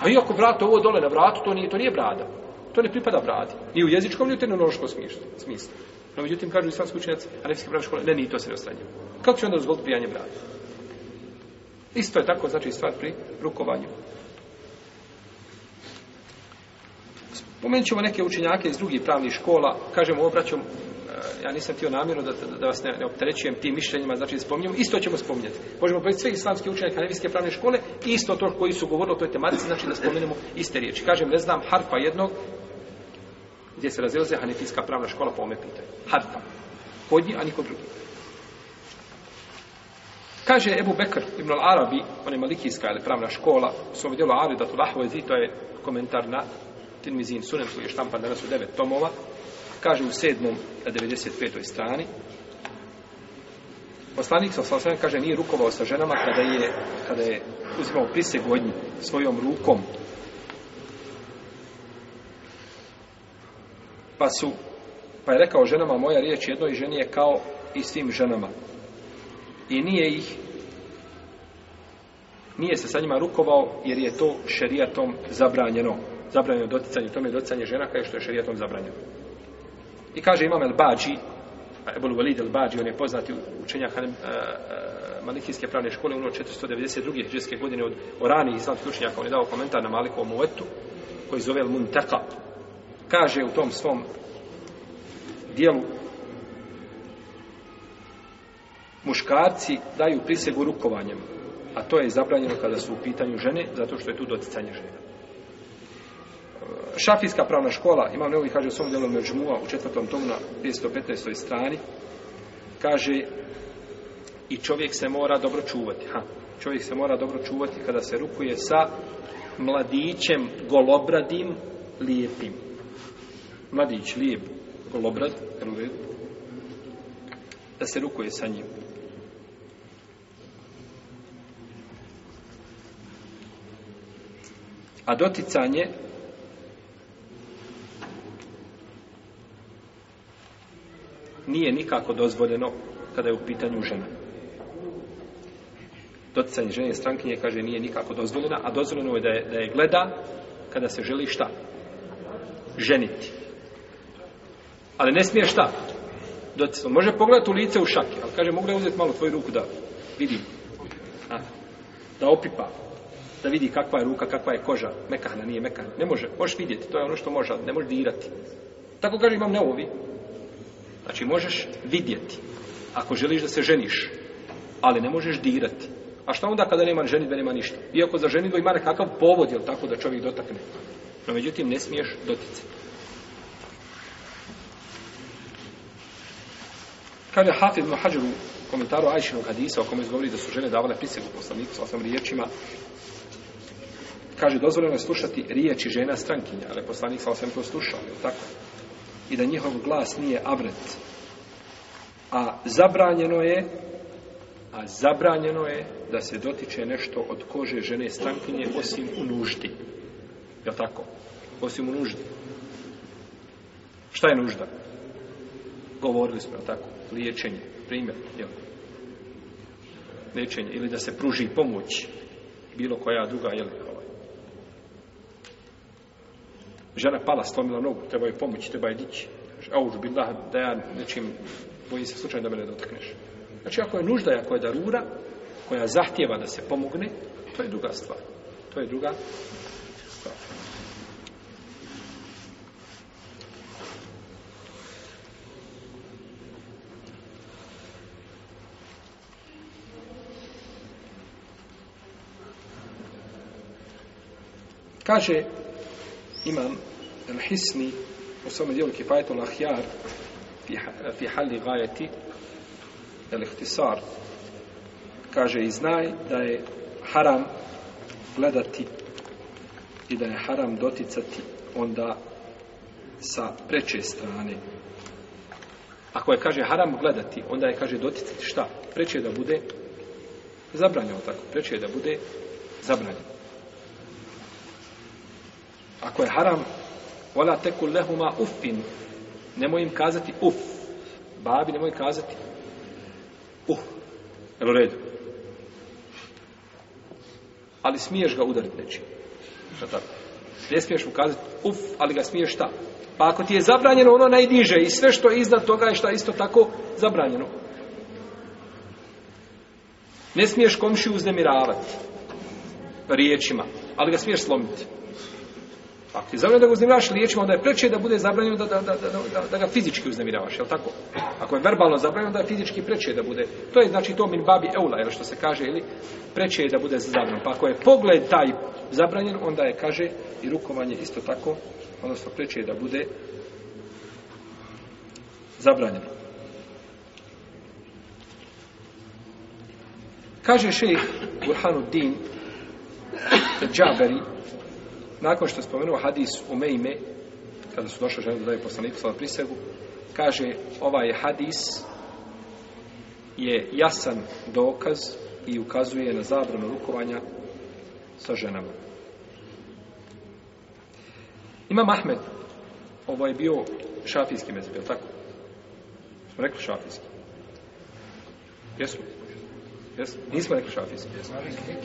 A iako vrat ovo dole na vratu, to nije, to nije brada. To ne pripada bradi. I u jezičkom, ni u tehnološkom smislu. No, međutim, kažu islamski učenjaci, arabijski pravi škole, ne, ni to se ne ostanje. Kako će onda dozvoliti prijanje brada? Isto je tako, znači, stvar pri rukovanju. Spomenut ćemo neke učenjake iz drugih pravnih škola, kažemo, obraćamo, ja nisam htio namjerno da, da vas ne, ne opterećujem tim mišljenjima, znači spominjemo, isto ćemo spominjati. Možemo pomijeniti sve islamske učenje kanevijske pravne škole, isto to koji su govorili o toj tematici, znači da spominjemo iste riječi. Kažem, ne znam, harfa jednog, gdje se razilaze hanefijska pravna škola, po ome pitaju. Harfa. Kod njih, a niko drugi. Kaže Ebu Bekr ibn al-Arabi, on je malikijska ili pravna škola, u svom djelu Arida Tulahvo je to je komentar na Tirmizin Sunem, koji je štampan danas u devet tomova, kaže u sedmom, na 95. strani, poslanik sa osvrame kaže nije rukovao sa ženama kada je, kada je uzimao priseg od svojom rukom. Pa su, pa je rekao ženama moja riječ jednoj ženi je kao i svim ženama. I nije ih nije se sa njima rukovao jer je to šerijatom zabranjeno. Zabranjeno doticanje, tome je doticanje žena kao što je šerijatom zabranjeno. I kaže imam el-Bađi, Ebul Walid el-Bađi, on je poznati učenjak e, e, Malikijske pravne škole, ono 492. hrđeske godine od oranih islamskih učenjaka, on je dao komentar na Malikovu muetu, koji zove el-Muntaka. Kaže u tom svom dijelu, muškarci daju prisegu rukovanjem, a to je zabranjeno kada su u pitanju žene, zato što je tu doticanje žena šafijska pravna škola, imam neovi, kaže u svom djelom Međmua, u četvrtom tomu na 515. strani, kaže i čovjek se mora dobro čuvati. Ha, čovjek se mora dobro čuvati kada se rukuje sa mladićem golobradim lijepim. Mladić lijep, golobrad, da se rukuje sa njim. A doticanje nije nikako dozvoljeno kada je u pitanju žena. Doticanje žene strankinje, kaže, nije nikako dozvoljena, a dozvoljeno je da je, da je gleda kada se želi šta? Ženiti. Ali ne smije šta? Doticanje. Može pogledati u lice u šaki, ali kaže, mogu li uzeti malo tvoju ruku da vidi? A, da opipa. Da vidi kakva je ruka, kakva je koža. Mekana, nije mekana. Ne može. Možeš vidjeti, to je ono što može, ne može dirati. Tako kaže, imam neovi. ovi. Znači, možeš vidjeti, ako želiš da se ženiš, ali ne možeš dirati. A šta onda kada nema ženitve, nema ništa? Iako za ženitvo ima nekakav povod, jel tako, da čovjek dotakne. No, međutim, ne smiješ doticati. Kad je Hafid Mahađer u komentaru Ajšinog hadisa, o kome izgovori da su žene davale prisegu poslaniku sa osam riječima, kaže, dozvoljeno je slušati riječi žena strankinja, ali poslanik sa osam to slušao, jel tako? i da njihov glas nije abret. A zabranjeno je a zabranjeno je da se dotiče nešto od kože žene stankinje osim u nuždi. Je tako? Osim u nuždi. Šta je nužda? Govorili smo, je tako? Liječenje. Primjer, je Liječenje. Ili da se pruži pomoć bilo koja druga, je žena pala, slomila nogu, treba joj pomoći, treba je dići. Auž bila da ja nečim bojim se slučajno da me ne dotakneš. Znači, ako je nužda, ako je darura, koja zahtjeva da se pomogne, to je druga stvar. To je druga stvar. Kaže imam Al-Hisni u svome dijelu Kifajetu Lahjar fi hali gajeti ili htisar kaže i znaj da je haram gledati i da je haram doticati onda sa preče strane ako je kaže haram gledati onda je kaže doticati šta preče je da bude zabranjeno tako preče je da bude zabranjeno Ako je haram, wala tekul lehuma uffin. Nemoj im kazati uff. Babi, nemoj kazati uff. Uh. Jel u redu? Ali smiješ ga udariti nečim. Šta tako? Ne smiješ mu kazati uff, ali ga smiješ šta? Pa ako ti je zabranjeno, ono najdiže. I sve što je iznad toga je šta isto tako zabranjeno. Ne smiješ komšiju uznemiravati riječima, ali ga smiješ slomiti. Ako ti zabranio da ga uznemiravaš liječima, onda je preče da bude zabranio da, da, da, da, da, da ga fizički uznemiravaš, je tako? Ako je verbalno zabranio, onda je fizički preče da bude. To je znači to min babi eula, je što se kaže, ili preče da bude zabranio. Pa ako je pogled taj zabranjen, onda je, kaže, i rukovanje isto tako, odnosno preče da bude zabranjeno. Kaže šejh Burhanuddin Džaberi, nakon što je spomenuo hadis Umejme, kada su došle žene da daje poslanik poslala prisegu, kaže ovaj hadis je jasan dokaz i ukazuje na zabranu rukovanja sa ženama. Imam Ahmed, ovo je bio šafijski mezib, je tako? Smo rekli šafijski. Jesu? Jesu? jesmo? Nismo rekli šafijski, jesmo?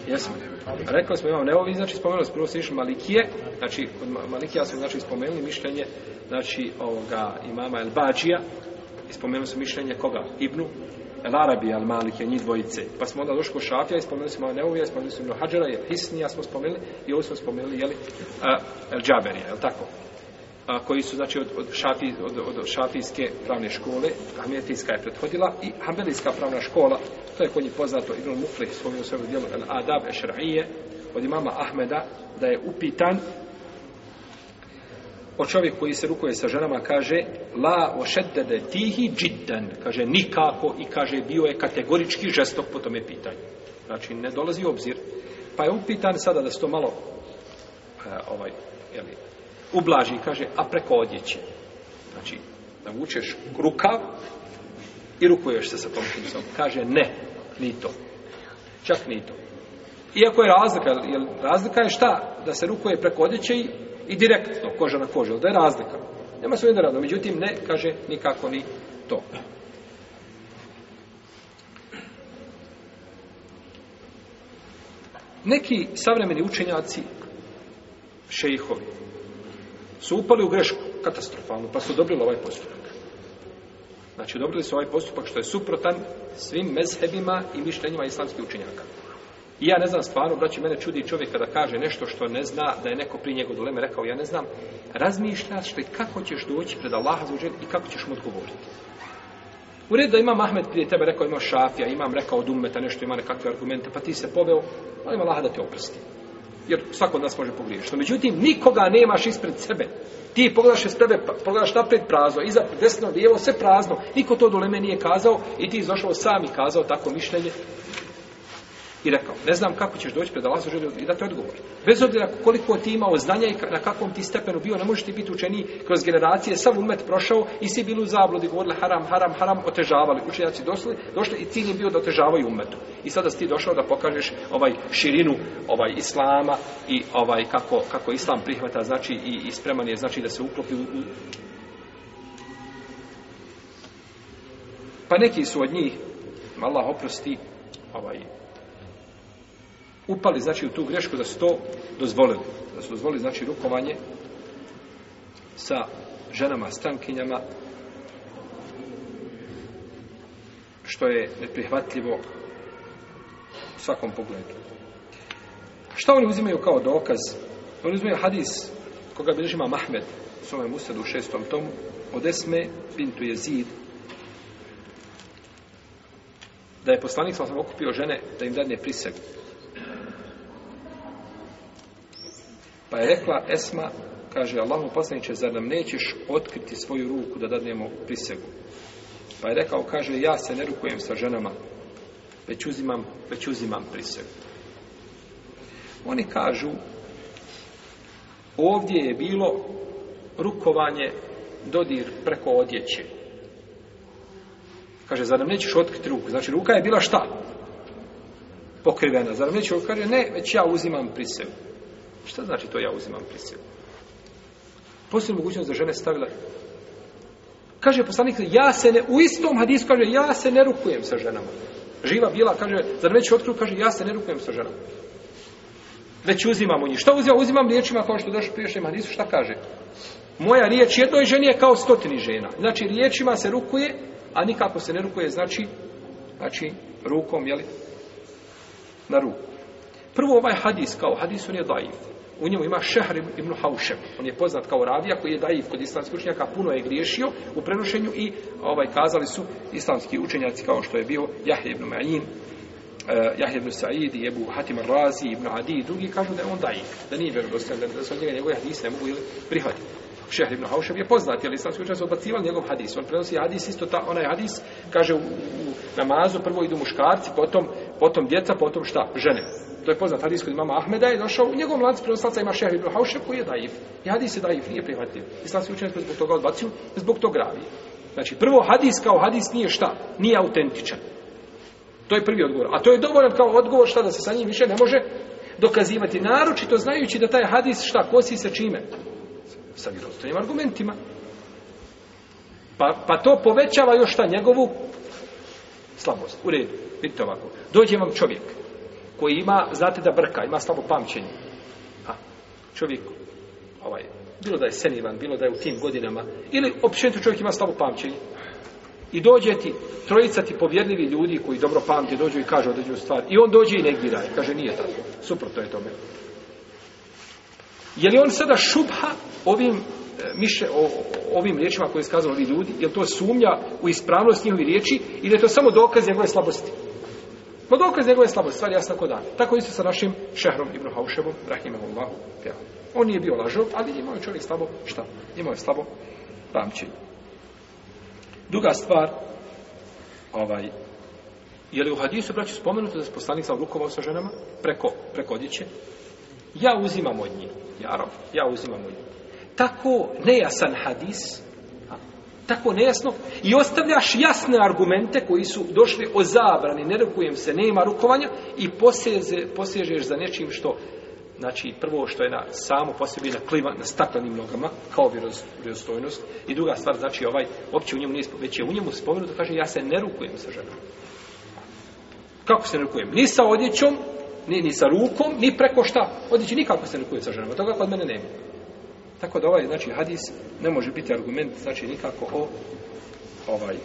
Jesmo. Rekli smo, imamo neovi, znači spomenuli, prvo se išli Malikije, znači, od Malikija smo znači, spomenuli mišljenje, znači, ovoga imama El Bađija, spomenuli smo mišljenje koga? Ibnu, El Arabi, El Malik, njih dvojice. Pa smo onda došli kod Šafija i spomenuli smo Neuvija, spomenuli smo Ibnu Hadžara, Hisnija smo spomenuli i ovo smo spomenuli, jeli, uh, El Džaberija, je tako? a, koji su znači od od šafi od od šafijske pravne škole, Hanbelijska je prethodila i Hanbelijska pravna škola, to je kod poznato Ibn Muflih svojim svojim djelom al Adab Ešer'ije od imama Ahmeda da je upitan o čovjek koji se rukuje sa ženama kaže la ošeddede tihi džiddan kaže nikako i kaže bio je kategorički žestok po tome pitanju znači ne dolazi obzir pa je upitan sada da se to malo e, ovaj, jeli, ublaži, kaže, a preko odjeće. Znači, navučeš rukav i rukuješ se sa tom kimsom. Kaže, ne, ni to. Čak ni to. Iako je razlika, jer razlika je šta? Da se rukuje preko odjeće i, i direktno, koža na kožu, da je razlika. Nema svoje radno, međutim, ne, kaže, nikako ni to. Neki savremeni učenjaci, šejihovi, su upali u grešku, katastrofalnu, pa su dobili ovaj postupak. Znači, dobili su ovaj postupak što je suprotan svim mezhebima i mišljenjima islamskih učinjaka. I ja ne znam stvarno, braći, mene čudi čovjek kada kaže nešto što ne zna, da je neko prije njegov doleme rekao, ja ne znam, razmišljaš li kako ćeš doći pred Allaha za i kako ćeš mu odgovoriti. U redu da imam Ahmed prije tebe rekao, imam šafija, imam rekao od ummeta nešto, ima nekakve argumente, pa ti se poveo, ali ima Allaha da te oprsti jer svako od nas može pogriješiti. Međutim, nikoga nemaš ispred sebe. Ti pogledaš iz tebe, pa pogledaš napred prazno, iza desno, lijevo, sve prazno. Niko to do leme nije kazao i ti izašao sam i kazao tako mišljenje i rekao, ne znam kako ćeš doći pred Allah i dati odgovor. Bez obzira koliko ti imao znanja i na kakvom ti stepenu bio, ne možeš ti biti učeniji kroz generacije, sav umet prošao i svi bili u zabludi, govorili haram, haram, haram, otežavali. Učenjaci došli, došli i cilj je bio da otežavaju umetu. I sada si ti došao da pokažeš ovaj širinu ovaj Islama i ovaj kako, kako Islam prihvata, znači i, i spreman je, znači da se uklopi u, u... Pa neki su od njih, Allah oprosti, ovaj, upali, znači, u tu grešku da su to dozvolili. Da su dozvolili, znači, rukovanje sa ženama, strankinjama, što je neprihvatljivo u svakom pogledu. Šta oni uzimaju kao dokaz? Oni uzimaju hadis koga bilježi Imam Ahmed u svojem usadu u šestom tomu od Esme Pintu Jezid da je poslanik sam okupio žene da im dadne prisegu. Pa je rekla Esma, kaže Allahu poslaniče, zar nam nećeš otkriti svoju ruku da dadnemo prisegu? Pa je rekao, kaže, ja se ne rukujem sa ženama, već uzimam, već uzimam prisegu. Oni kažu, ovdje je bilo rukovanje dodir preko odjeće. Kaže, zar nam nećeš otkriti ruku? Znači, ruka je bila šta? Pokrivena. Zar nam nećeš otkriti ruku? Kaže, ne, već ja uzimam prisegu. Šta znači to ja uzimam prisilu? Poslije mogućnost da žene stavila... Kaže poslanik, ja se ne... U istom hadisu kaže, ja se ne rukujem sa ženama. Živa bila, kaže, za već otkru, kaže, ja se ne rukujem sa ženama. Već uzimam u njih. Šta uzimam? Uzimam riječima kao što došli priješnjem hadisu. Šta kaže? Moja riječ jednoj ženi je kao stotini žena. Znači, riječima se rukuje, a nikako se ne rukuje, znači, znači, rukom, jeli, na ruku. Prvo ovaj hadis, kao hadisu nije dajiv u njemu ima Šehr ibn Haušem. On je poznat kao ravija koji je dajiv kod islamskih učenjaka, puno je griješio u prenošenju i ovaj kazali su islamski učenjaci kao što je bio Jahe ibn Ma'in, uh, eh, Jahe ibn Sa'id i Ebu Hatim Razi ibn Adi i drugi kažu da je on dajiv, da nije vjerodostan, da, da su od njega njegove hadise ne mogu prihvatiti. Šehr ibn Haušem je poznat, ali islamski učenjaci su odbacivali njegov hadis. On prenosi hadis, isto ta, onaj hadis, kaže u, u, u namazu prvo idu muškarci, potom, potom djeca, potom šta? Žene to je poznat hadis kod imama Ahmeda je došao, u njegovom lancu prenoslaca ima šehr ibn Haušev koji je daif. I hadis je daif, nije prihvatljiv. Islamski učenje koji zbog toga odbacio, zbog toga ravi. Znači, prvo hadis kao hadis nije šta? Nije autentičan. To je prvi odgovor. A to je dovoljan kao odgovor šta da se sa njim više ne može dokazivati. Naročito znajući da taj hadis šta kosi sa čime? Sa vjerovstvenim argumentima. Pa, pa to povećava još šta njegovu slabost. U redu, vidite ovako. Dođe vam čovjek, koji ima, znate da brka, ima slabo pamćenje. Ha, čovjek, ovaj, bilo da je senivan, bilo da je u tim godinama, ili općenito čovjek ima slabo pamćenje. I dođe ti, trojica ti povjerljivi ljudi koji dobro pamti, dođu i kažu određenu stvar. I on dođe i negdje daje. Kaže, nije tako. Suprotno je tome. Je li on sada šubha ovim e, miše o, ovim riječima koje je skazali ovi ljudi, je to sumnja u ispravnost njihovi riječi ili je to samo dokaz njegove slabosti? Pa dokaz njegove slabosti, stvar jasna kod dana. Tako isto sa našim šehrom Ibn Hauševom, rahimahullahu, pjeva. On nije bio lažov, ali imao je čovjek slabo, šta? Imao je slabo pamćenje. Druga stvar, ovaj, je li u hadisu, braći, spomenuto da je poslanik sam rukovao sa ženama, preko, preko djeće? Ja uzimam od njih, jarom, ja uzimam od njih. Tako nejasan hadis, tako nejasno i ostavljaš jasne argumente koji su došli o zabrani, ne rukujem se, nema rukovanja i posježe, posježeš za nečim što, znači prvo što je na samo posebi na kliva, na staklenim nogama, kao vjerozstojnost i druga stvar, znači ovaj, uopće u njemu nije već je u njemu spomenuto, kaže ja se ne rukujem sa ženom. Kako se ne rukujem? Ni sa odjećom, ni, ni sa rukom, ni preko šta. Odjeći nikako se ne rukujem sa ženom, toga kod mene nema. Tako da ovaj, znači, hadis ne može biti argument, znači, nikako o ovaj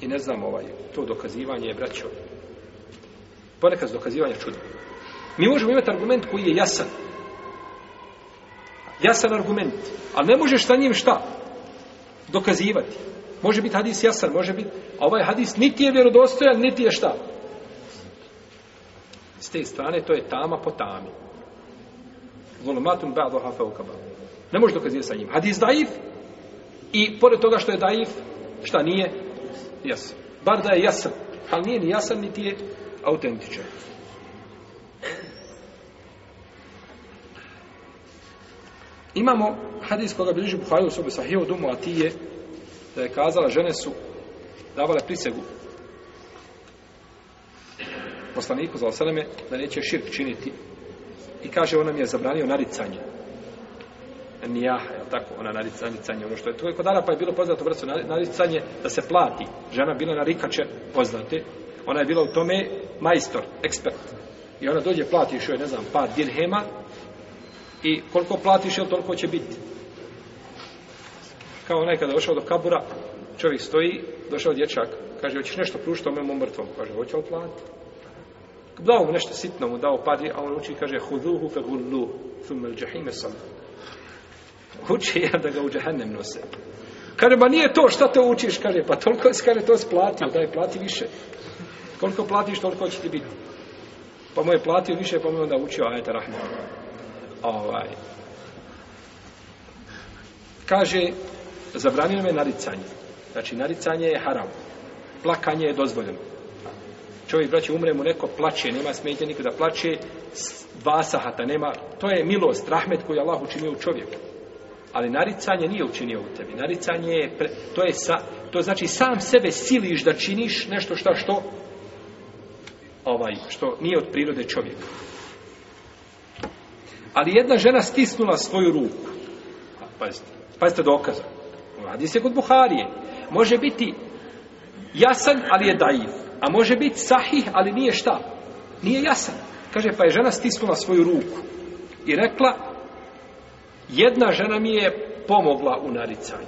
i ne znam ovaj, to dokazivanje je braćo. Ponekad dokazivanje čudno. Mi možemo imati argument koji je jasan. Jasan argument. Ali ne možeš sa njim šta? Dokazivati. Može biti hadis jasan, može biti, a ovaj hadis niti je vjerodostojan, niti je šta. S te strane, to je tama po tami. Zulumatun ba'du hafe ukaba. Ne može dokazivati sa njim. Hadis daif i pored toga što je daif, šta nije? Jasan. Bar da je jasan. Ali nije ni jasan, niti je autentičan. Imamo hadis koga bliži Buhari u sobi sahiju domu Atije da je kazala žene su davale prisegu poslaniku za osaleme da neće širk činiti I kaže, ona mi je zabranio naricanje. Nijaha, je tako? Ona naricanje, ono što je toliko dana, pa je bilo poznato vrstvo naricanje da se plati. Žena bila na rikače, poznate. Ona je bila u tome majstor, ekspert. I ona dođe, plati još joj, ne znam, par dirhema. I koliko platiš, je toliko će biti? Kao onaj kada došao do kabura, čovjek stoji, došao dječak, kaže, hoćeš nešto prušiti o mojom mrtvom? Kaže, hoće li platiti? dao mu nešto sitno mu dao padi a on uči kaže huduhu fe gullu thumme il jahime sam uči ja da ga u džahennem nose kaže ba nije to šta te učiš kaže pa toliko je kaže to splatio daj plati više koliko platiš toliko će ti biti pa mu je platio više pa mu je onda učio ajete rahmi ovaj kaže zabranio me naricanje znači naricanje je haram plakanje je dozvoljeno čovjek braće umre mu neko plače nema smetnje nikada plače dva sahata nema to je milost rahmet koju Allah učinio u čovjeku ali naricanje nije učinio u tebi naricanje je pre, to je sa, to znači sam sebe siliš da činiš nešto šta što ovaj što nije od prirode čovjeka ali jedna žena stisnula svoju ruku pazite pazite dokaza radi se kod Buharije može biti jasan ali je daiv A može biti sahih, ali nije šta? Nije jasan. Kaže, pa je žena stisnula svoju ruku i rekla, jedna žena mi je pomogla u naricanju.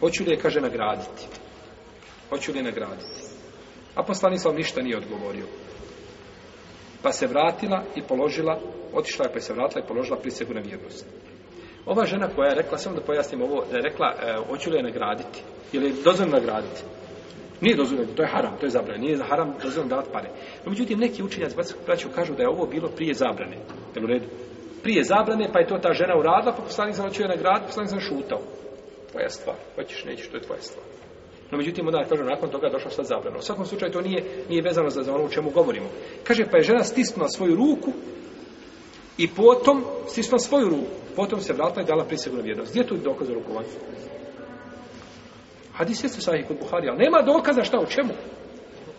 Hoću li je, kaže, nagraditi? Hoću li je nagraditi? A poslanislav ništa nije odgovorio. Pa se vratila i položila, otišla je pa se vratila i položila prisegu na vjernost. Ova žena koja je rekla, samo da pojasnim ovo, da je rekla, e, hoću li je nagraditi? Ili dozvan nagraditi? Nije dozvoljeno, to je haram, to je zabranjeno. Nije za haram dozvoljeno davati pare. No, međutim, neki učenjaci Batskog braća kažu da je ovo bilo prije zabrane. Jel u redu? Prije zabrane, pa je to ta žena uradila, pa poslanik sam načio na grad, poslanik sam šutao. Tvoja stvar, hoćeš, nećeš, to je tvoja stvar. No, međutim, onda kažu, nakon toga je došla sad zabrana. U svakom slučaju, to nije, nije vezano za, za ono o čemu govorimo. Kaže, pa je žena stisnula svoju ruku i potom stisnula svoju ruku. Potom se vratila i dala prisegu na vjernost. Gdje je tu dokaz za rukovanje? Hadis jeste sahih kod Buhari, ali nema dokaza šta o čemu.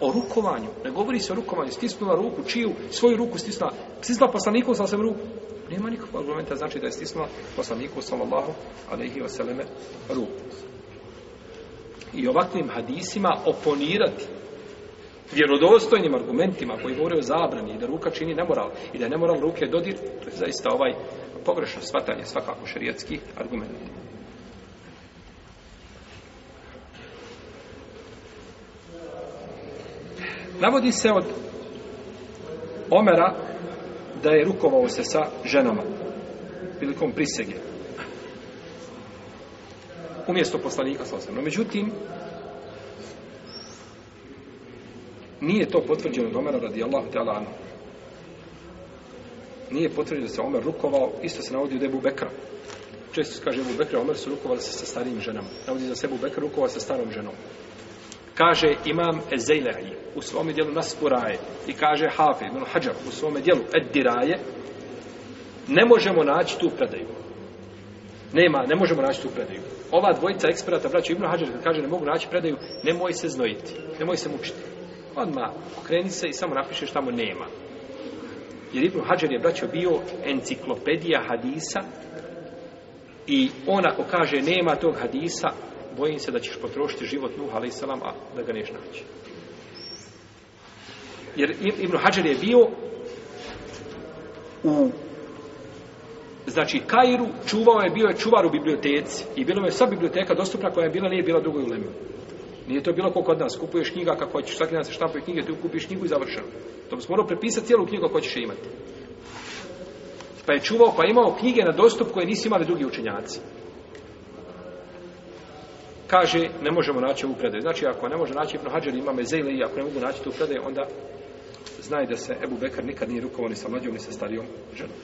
O rukovanju. Ne govori se o rukovanju. Stisnula ruku, čiju, svoju ruku stisnula. Stisnula poslaniku, sam sam ruku. Nema nikakva argumenta, znači da je stisnula poslaniku, sallallahu, alaihi vseleme, ruku. I ovakvim hadisima oponirati vjerodostojnim argumentima koji govore o zabrani i da ruka čini nemoral i da je nemoral ruke dodir, to je zaista ovaj pogrešno svatanje svakako šarijetskih argumentima. Navodi se od Omera da je rukovao se sa ženama prilikom prisege umjesto poslanika sa osam. No, međutim, nije to potvrđeno od Omera radi Allah ta'ala anu. Nije potvrđeno da se Omer rukovao, isto se navodi u debu Bekra. Često se kaže, Ebu Bekra, Omer su rukovali se sa starim ženama. Navodi za sebu Bekra rukovao sa starom ženom kaže imam Ezejlehi u svome dijelu Nasporaje i kaže Hafe Ibn Hajar u svome dijelu Eddiraje ne možemo naći tu predaju. Nema, ne možemo naći tu predaju. Ova dvojica eksperata vraća Ibn Hajar kad kaže ne mogu naći predaju, nemoj se znojiti, nemoj se mučiti. Odma, okreni se i samo napiše šta mu nema. Jer Ibn Hajar je braćo bio enciklopedija hadisa i on ako kaže nema tog hadisa, bojim se da ćeš potrošiti život Nuh, ali a da ga neš naći. Jer Ibn Hajar je bio u znači Kairu, čuvao je, bio je čuvar u biblioteci i bilo je sva biblioteka dostupna koja je bila, nije bila drugoj ulemi. Nije to bilo koliko od nas, kupuješ knjiga kako ćeš, svaki dan se štampuje knjige, tu kupiš knjigu i završeno. To bi se morao prepisati cijelu knjigu koju ćeš imati. Pa je čuvao, pa je imao knjige na dostup koje nisi imali drugi učenjaci kaže ne možemo naći u predaju. Znači ako ne može naći Ibn Hadžer ima Mezeli i ako ne mogu naći tu predaju onda znaj da se Ebu Bekar nikad nije rukovao ni sa mlađom ni sa starijom ženom.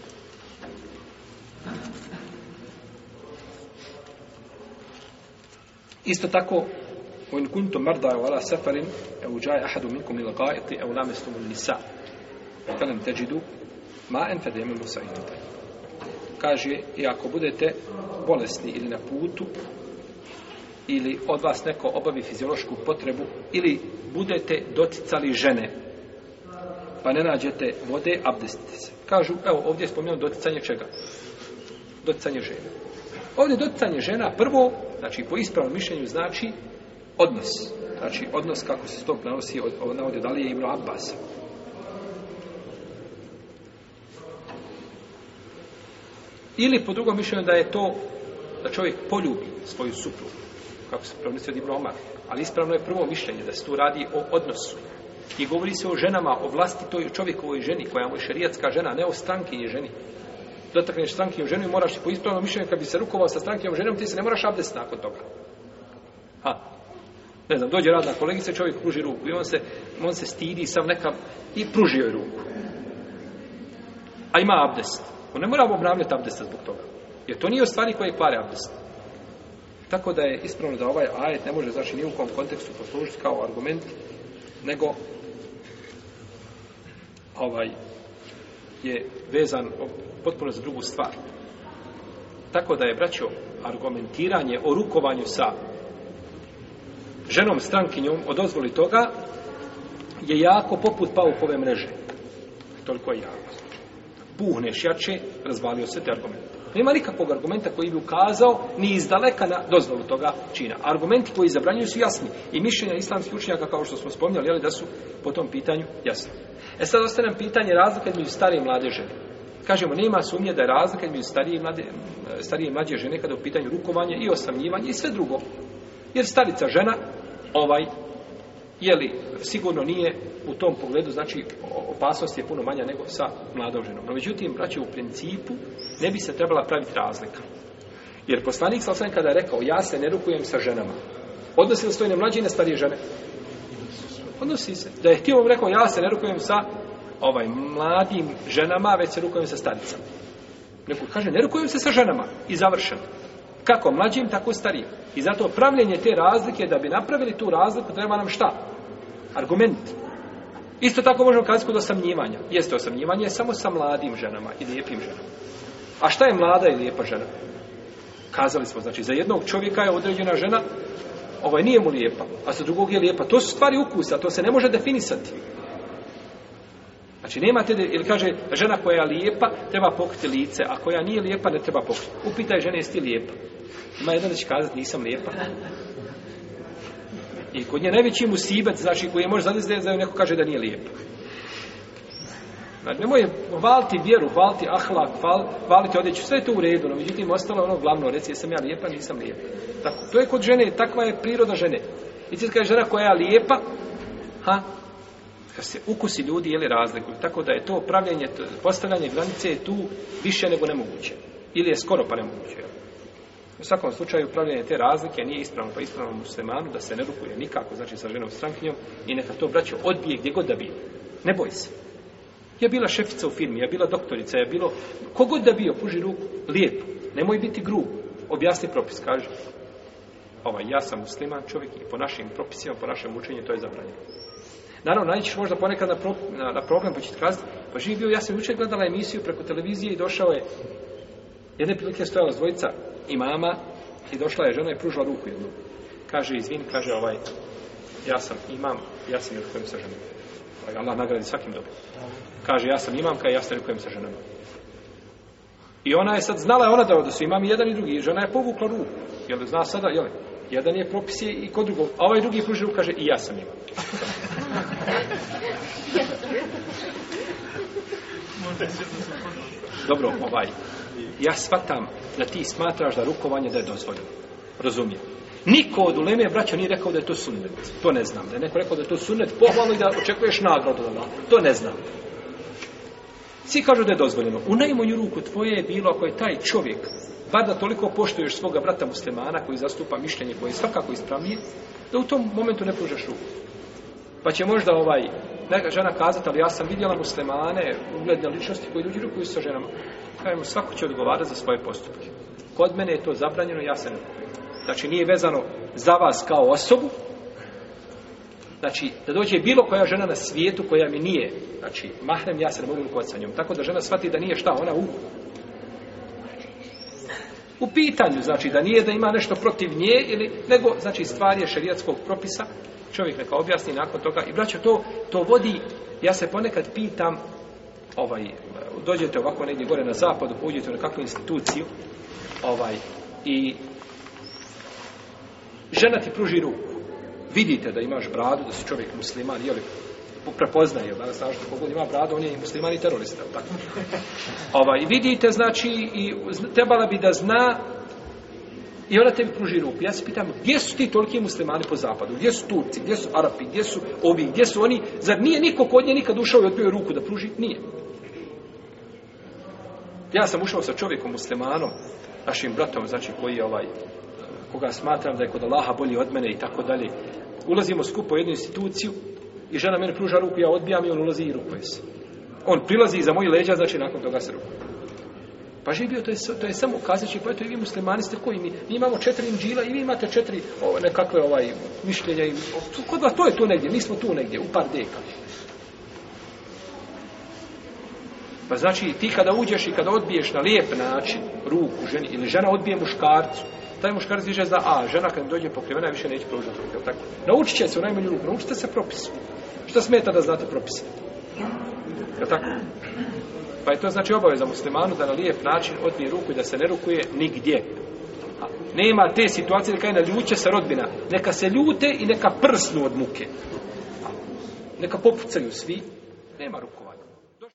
Isto tako u in kuntum marda wa la safarin aw jaa ahadun minkum lil qa'it aw lamastum an-nisa falam tajidu ma'an fadayamu sa'idatan kaže i ako budete bolesni ili na putu ili od vas neko obavi fiziološku potrebu ili budete doticali žene pa ne nađete vode, abdestite se. Kažu, evo, ovdje je spomenuo doticanje čega? Doticanje žena. Ovdje doticanje žena prvo, znači po ispravnom mišljenju, znači odnos. Znači odnos kako se stop nanosi od, od, od, od je imno Abbas. Ili po drugom mišljenju da je to da čovjek poljubi svoju suprugu kako se pravnici od diploma, ali ispravno je prvo mišljenje da se tu radi o odnosu. I govori se o ženama, o vlasti toj čovjekovoj ženi, koja mu je šerijatska žena, ne o stranki i ženi. Dotakneš stranki u ženu i moraš po ispravnom mišljenju, kad bi se rukovao sa strankijom ženom, ti se ne moraš abdest nakon toga. Ha. Ne znam, dođe radna kolegica, čovjek pruži ruku i on se, on se stidi sam nekam i pružio je ruku. A ima abdest. On ne mora obnavljati abdesta zbog toga. Jer to nije o stvari koje kvare abdest. Tako da je ispravno da ovaj ajet ne može znači ni u kom kontekstu poslužiti kao argument, nego ovaj je vezan potpuno za drugu stvar. Tako da je, braćo, argumentiranje o rukovanju sa ženom strankinjom od ozvoli toga je jako poput paukove mreže. Toliko je jako. Puhneš jače, razvalio se te argumente. Dakle, nema nikakvog argumenta koji bi ukazao ni iz daleka na dozvolu toga čina. Argumenti koji zabranjuju su jasni i mišljenja islamskih učenjaka kao što smo spominjali, jeli, da su po tom pitanju jasni. E sad ostane nam pitanje razlike među stare i mlade žene. Kažemo, nema sumnje da je razlika među starije i, mlade, starije i mlađe žene kada u pitanju rukovanja i osamljivanja i sve drugo. Jer starica žena, ovaj, jeli, sigurno nije u tom pogledu, znači opasnost je puno manja nego sa mladom ženom. No, međutim, braće, u principu ne bi se trebala praviti razlika. Jer poslanik sa osam kada je rekao, ja se ne rukujem sa ženama, odnosi li se to i na mlađe i na starije žene? Odnosi se. Da je htio vam rekao, ja se ne rukujem sa ovaj mladim ženama, već se rukujem sa staricama. Neko kaže, ne rukujem se sa ženama. I završeno. Kako mlađim, tako starijim. I zato pravljenje te razlike, da bi napravili tu razliku, treba nam šta? argument. Isto tako možemo kazati kod osamnjivanja. Jeste osamnjivanje samo sa mladim ženama i lijepim ženama. A šta je mlada i lijepa žena? Kazali smo, znači, za jednog čovjeka je određena žena, ovaj nije mu lijepa, a za drugog je lijepa. To su stvari ukusa, to se ne može definisati. Znači, nema te, ili kaže, žena koja je lijepa, treba pokriti lice, a koja nije lijepa, ne treba pokriti. Upita je žena, jesi ti lijepa? Ima jedan da će kazati, nisam lijepa. I kod nje najveći musibet, znači koji je može zadizati da neko kaže da nije lijep. Znači, nemoj valiti vjeru, valiti ahlak, val, valiti odjeću, sve to u redu, no međutim ostalo ono glavno, reci jesam ja lijepa, nisam lijepa. Tako, to je kod žene, takva je priroda žene. I cijet kaže žena koja je lijepa, ha, kad se ukusi ljudi, jeli razliku. Tako da je to pravljenje, postavljanje granice je tu više nego nemoguće. Ili je skoro pa nemoguće, jel? U svakom slučaju, pravljanje te razlike nije ispravno, pa ispravno muslimanu da se ne rukuje nikako, znači sa ženom strankinjom, i neka to braćo odbije gdje god da bi. Ne boj se. Ja bila šefica u firmi, ja bila doktorica, ja bilo, kogod da bio, puži ruku, lijepo, nemoj biti grub, objasni propis, kaže, ovaj, ja sam musliman čovjek i po našim propisima, po našem učenju, to je zabranjeno. Naravno, naći ćeš možda ponekad na, pro, na, na problem, pa ćete kazati, pa živi bio, ja sam učer gledala emisiju preko televizije i došao je Jedne prilike je stojala zvojica imama i došla je žena i pružila ruku jednu. Kaže, izvin, kaže ovaj, ja sam imam, ja se ne rukujem sa ženama. Ovaj, Allah nagradi svakim dobro. Kaže, ja sam imam, kaže, ja se ne rukujem sa ženama. I ona je sad znala, ona da, da su imam jedan i drugi, i žena je povukla ruku. Jel, zna sada, jel, jedan je propis je i kod drugog. A ovaj drugi pruži ruku, kaže, i ja sam imam. dobro, ovaj, ja shvatam da ti smatraš da rukovanje da je dozvoljeno. Razumijem. Niko od uleme, braćo, nije rekao da je to sunnet. To ne znam. Da je neko rekao da je to sunnet, pohvalno i da očekuješ nagradu da To ne znam. Svi kažu da je dozvoljeno. U najmanju ruku tvoje je bilo, ako je taj čovjek, bar da toliko poštuješ svoga brata muslimana koji zastupa mišljenje koje je svakako ispravnije, da u tom momentu ne pružaš ruku. Pa će možda ovaj, neka žena kazati, ali ja sam vidjela muslimane, ugledne ličnosti koji ljudi rukuju sa ženama pokajemo, svako će odgovarati za svoje postupke. Kod mene je to zabranjeno, ja sam... Znači, nije vezano za vas kao osobu. Znači, da dođe bilo koja žena na svijetu koja mi nije, znači, mahnem, ja se ne mogu rukovati sa njom. Tako da žena shvati da nije šta, ona u... U pitanju, znači, da nije da ima nešto protiv nje, ili, nego, znači, stvar je šarijatskog propisa. Čovjek neka objasni nakon toga. I braćo, to, to vodi, ja se ponekad pitam, ovaj, e, dođete ovako negdje gore na zapadu, uđete u nekakvu instituciju, ovaj, i žena ti pruži ruku. Vidite da imaš bradu, da si čovjek musliman, jeli, prepoznaje, da znaš što kogod ima bradu, on je i musliman i terorista, tako? Ovaj, vidite, znači, i trebala bi da zna I ona te mi pruži ruku. Ja se pitam, gdje su ti toliki muslimani po zapadu? Gdje su Turci? Gdje su Arapi? Gdje su ovi? Gdje su oni? Zar nije niko kod nje nikad ušao i odbio ruku da pruži? Nije. Ja sam ušao sa čovjekom muslimanom, našim bratom, znači koji je ovaj, koga smatram da je kod Allaha bolji od mene i tako dalje. Ulazimo skupo u jednu instituciju i žena meni pruža ruku, ja odbijam i on ulazi i rukuje se. On prilazi za moji leđa, znači nakon toga se rukuje. Pa živ bio, to je, to je samo kazaći, pa eto i vi muslimani ste koji mi, mi imamo četiri inđila i vi imate četiri o, nekakve ovaj, mišljenja. I, o, tu, kod vas, to je tu negdje, mi smo tu negdje, u par deka. Pa znači, ti kada uđeš i kada odbiješ na lijep način ruku ženi, ili žena odbije muškarcu, taj muškarac više zna, a, žena kad dođe pokrivena, više neće pružati ruke. Tako. Naučit će se u najmanju ruku, naučite se propisu. Šta smeta da znate propise? Je tako? Pa je to znači obaveza muslimanu da na lijep način odmije ruku i da se ne rukuje nigdje. Nema te situacije da kaj na ljuće sa rodbina. Neka se ljute i neka prsnu od muke. Neka popucaju svi. Nema rukom.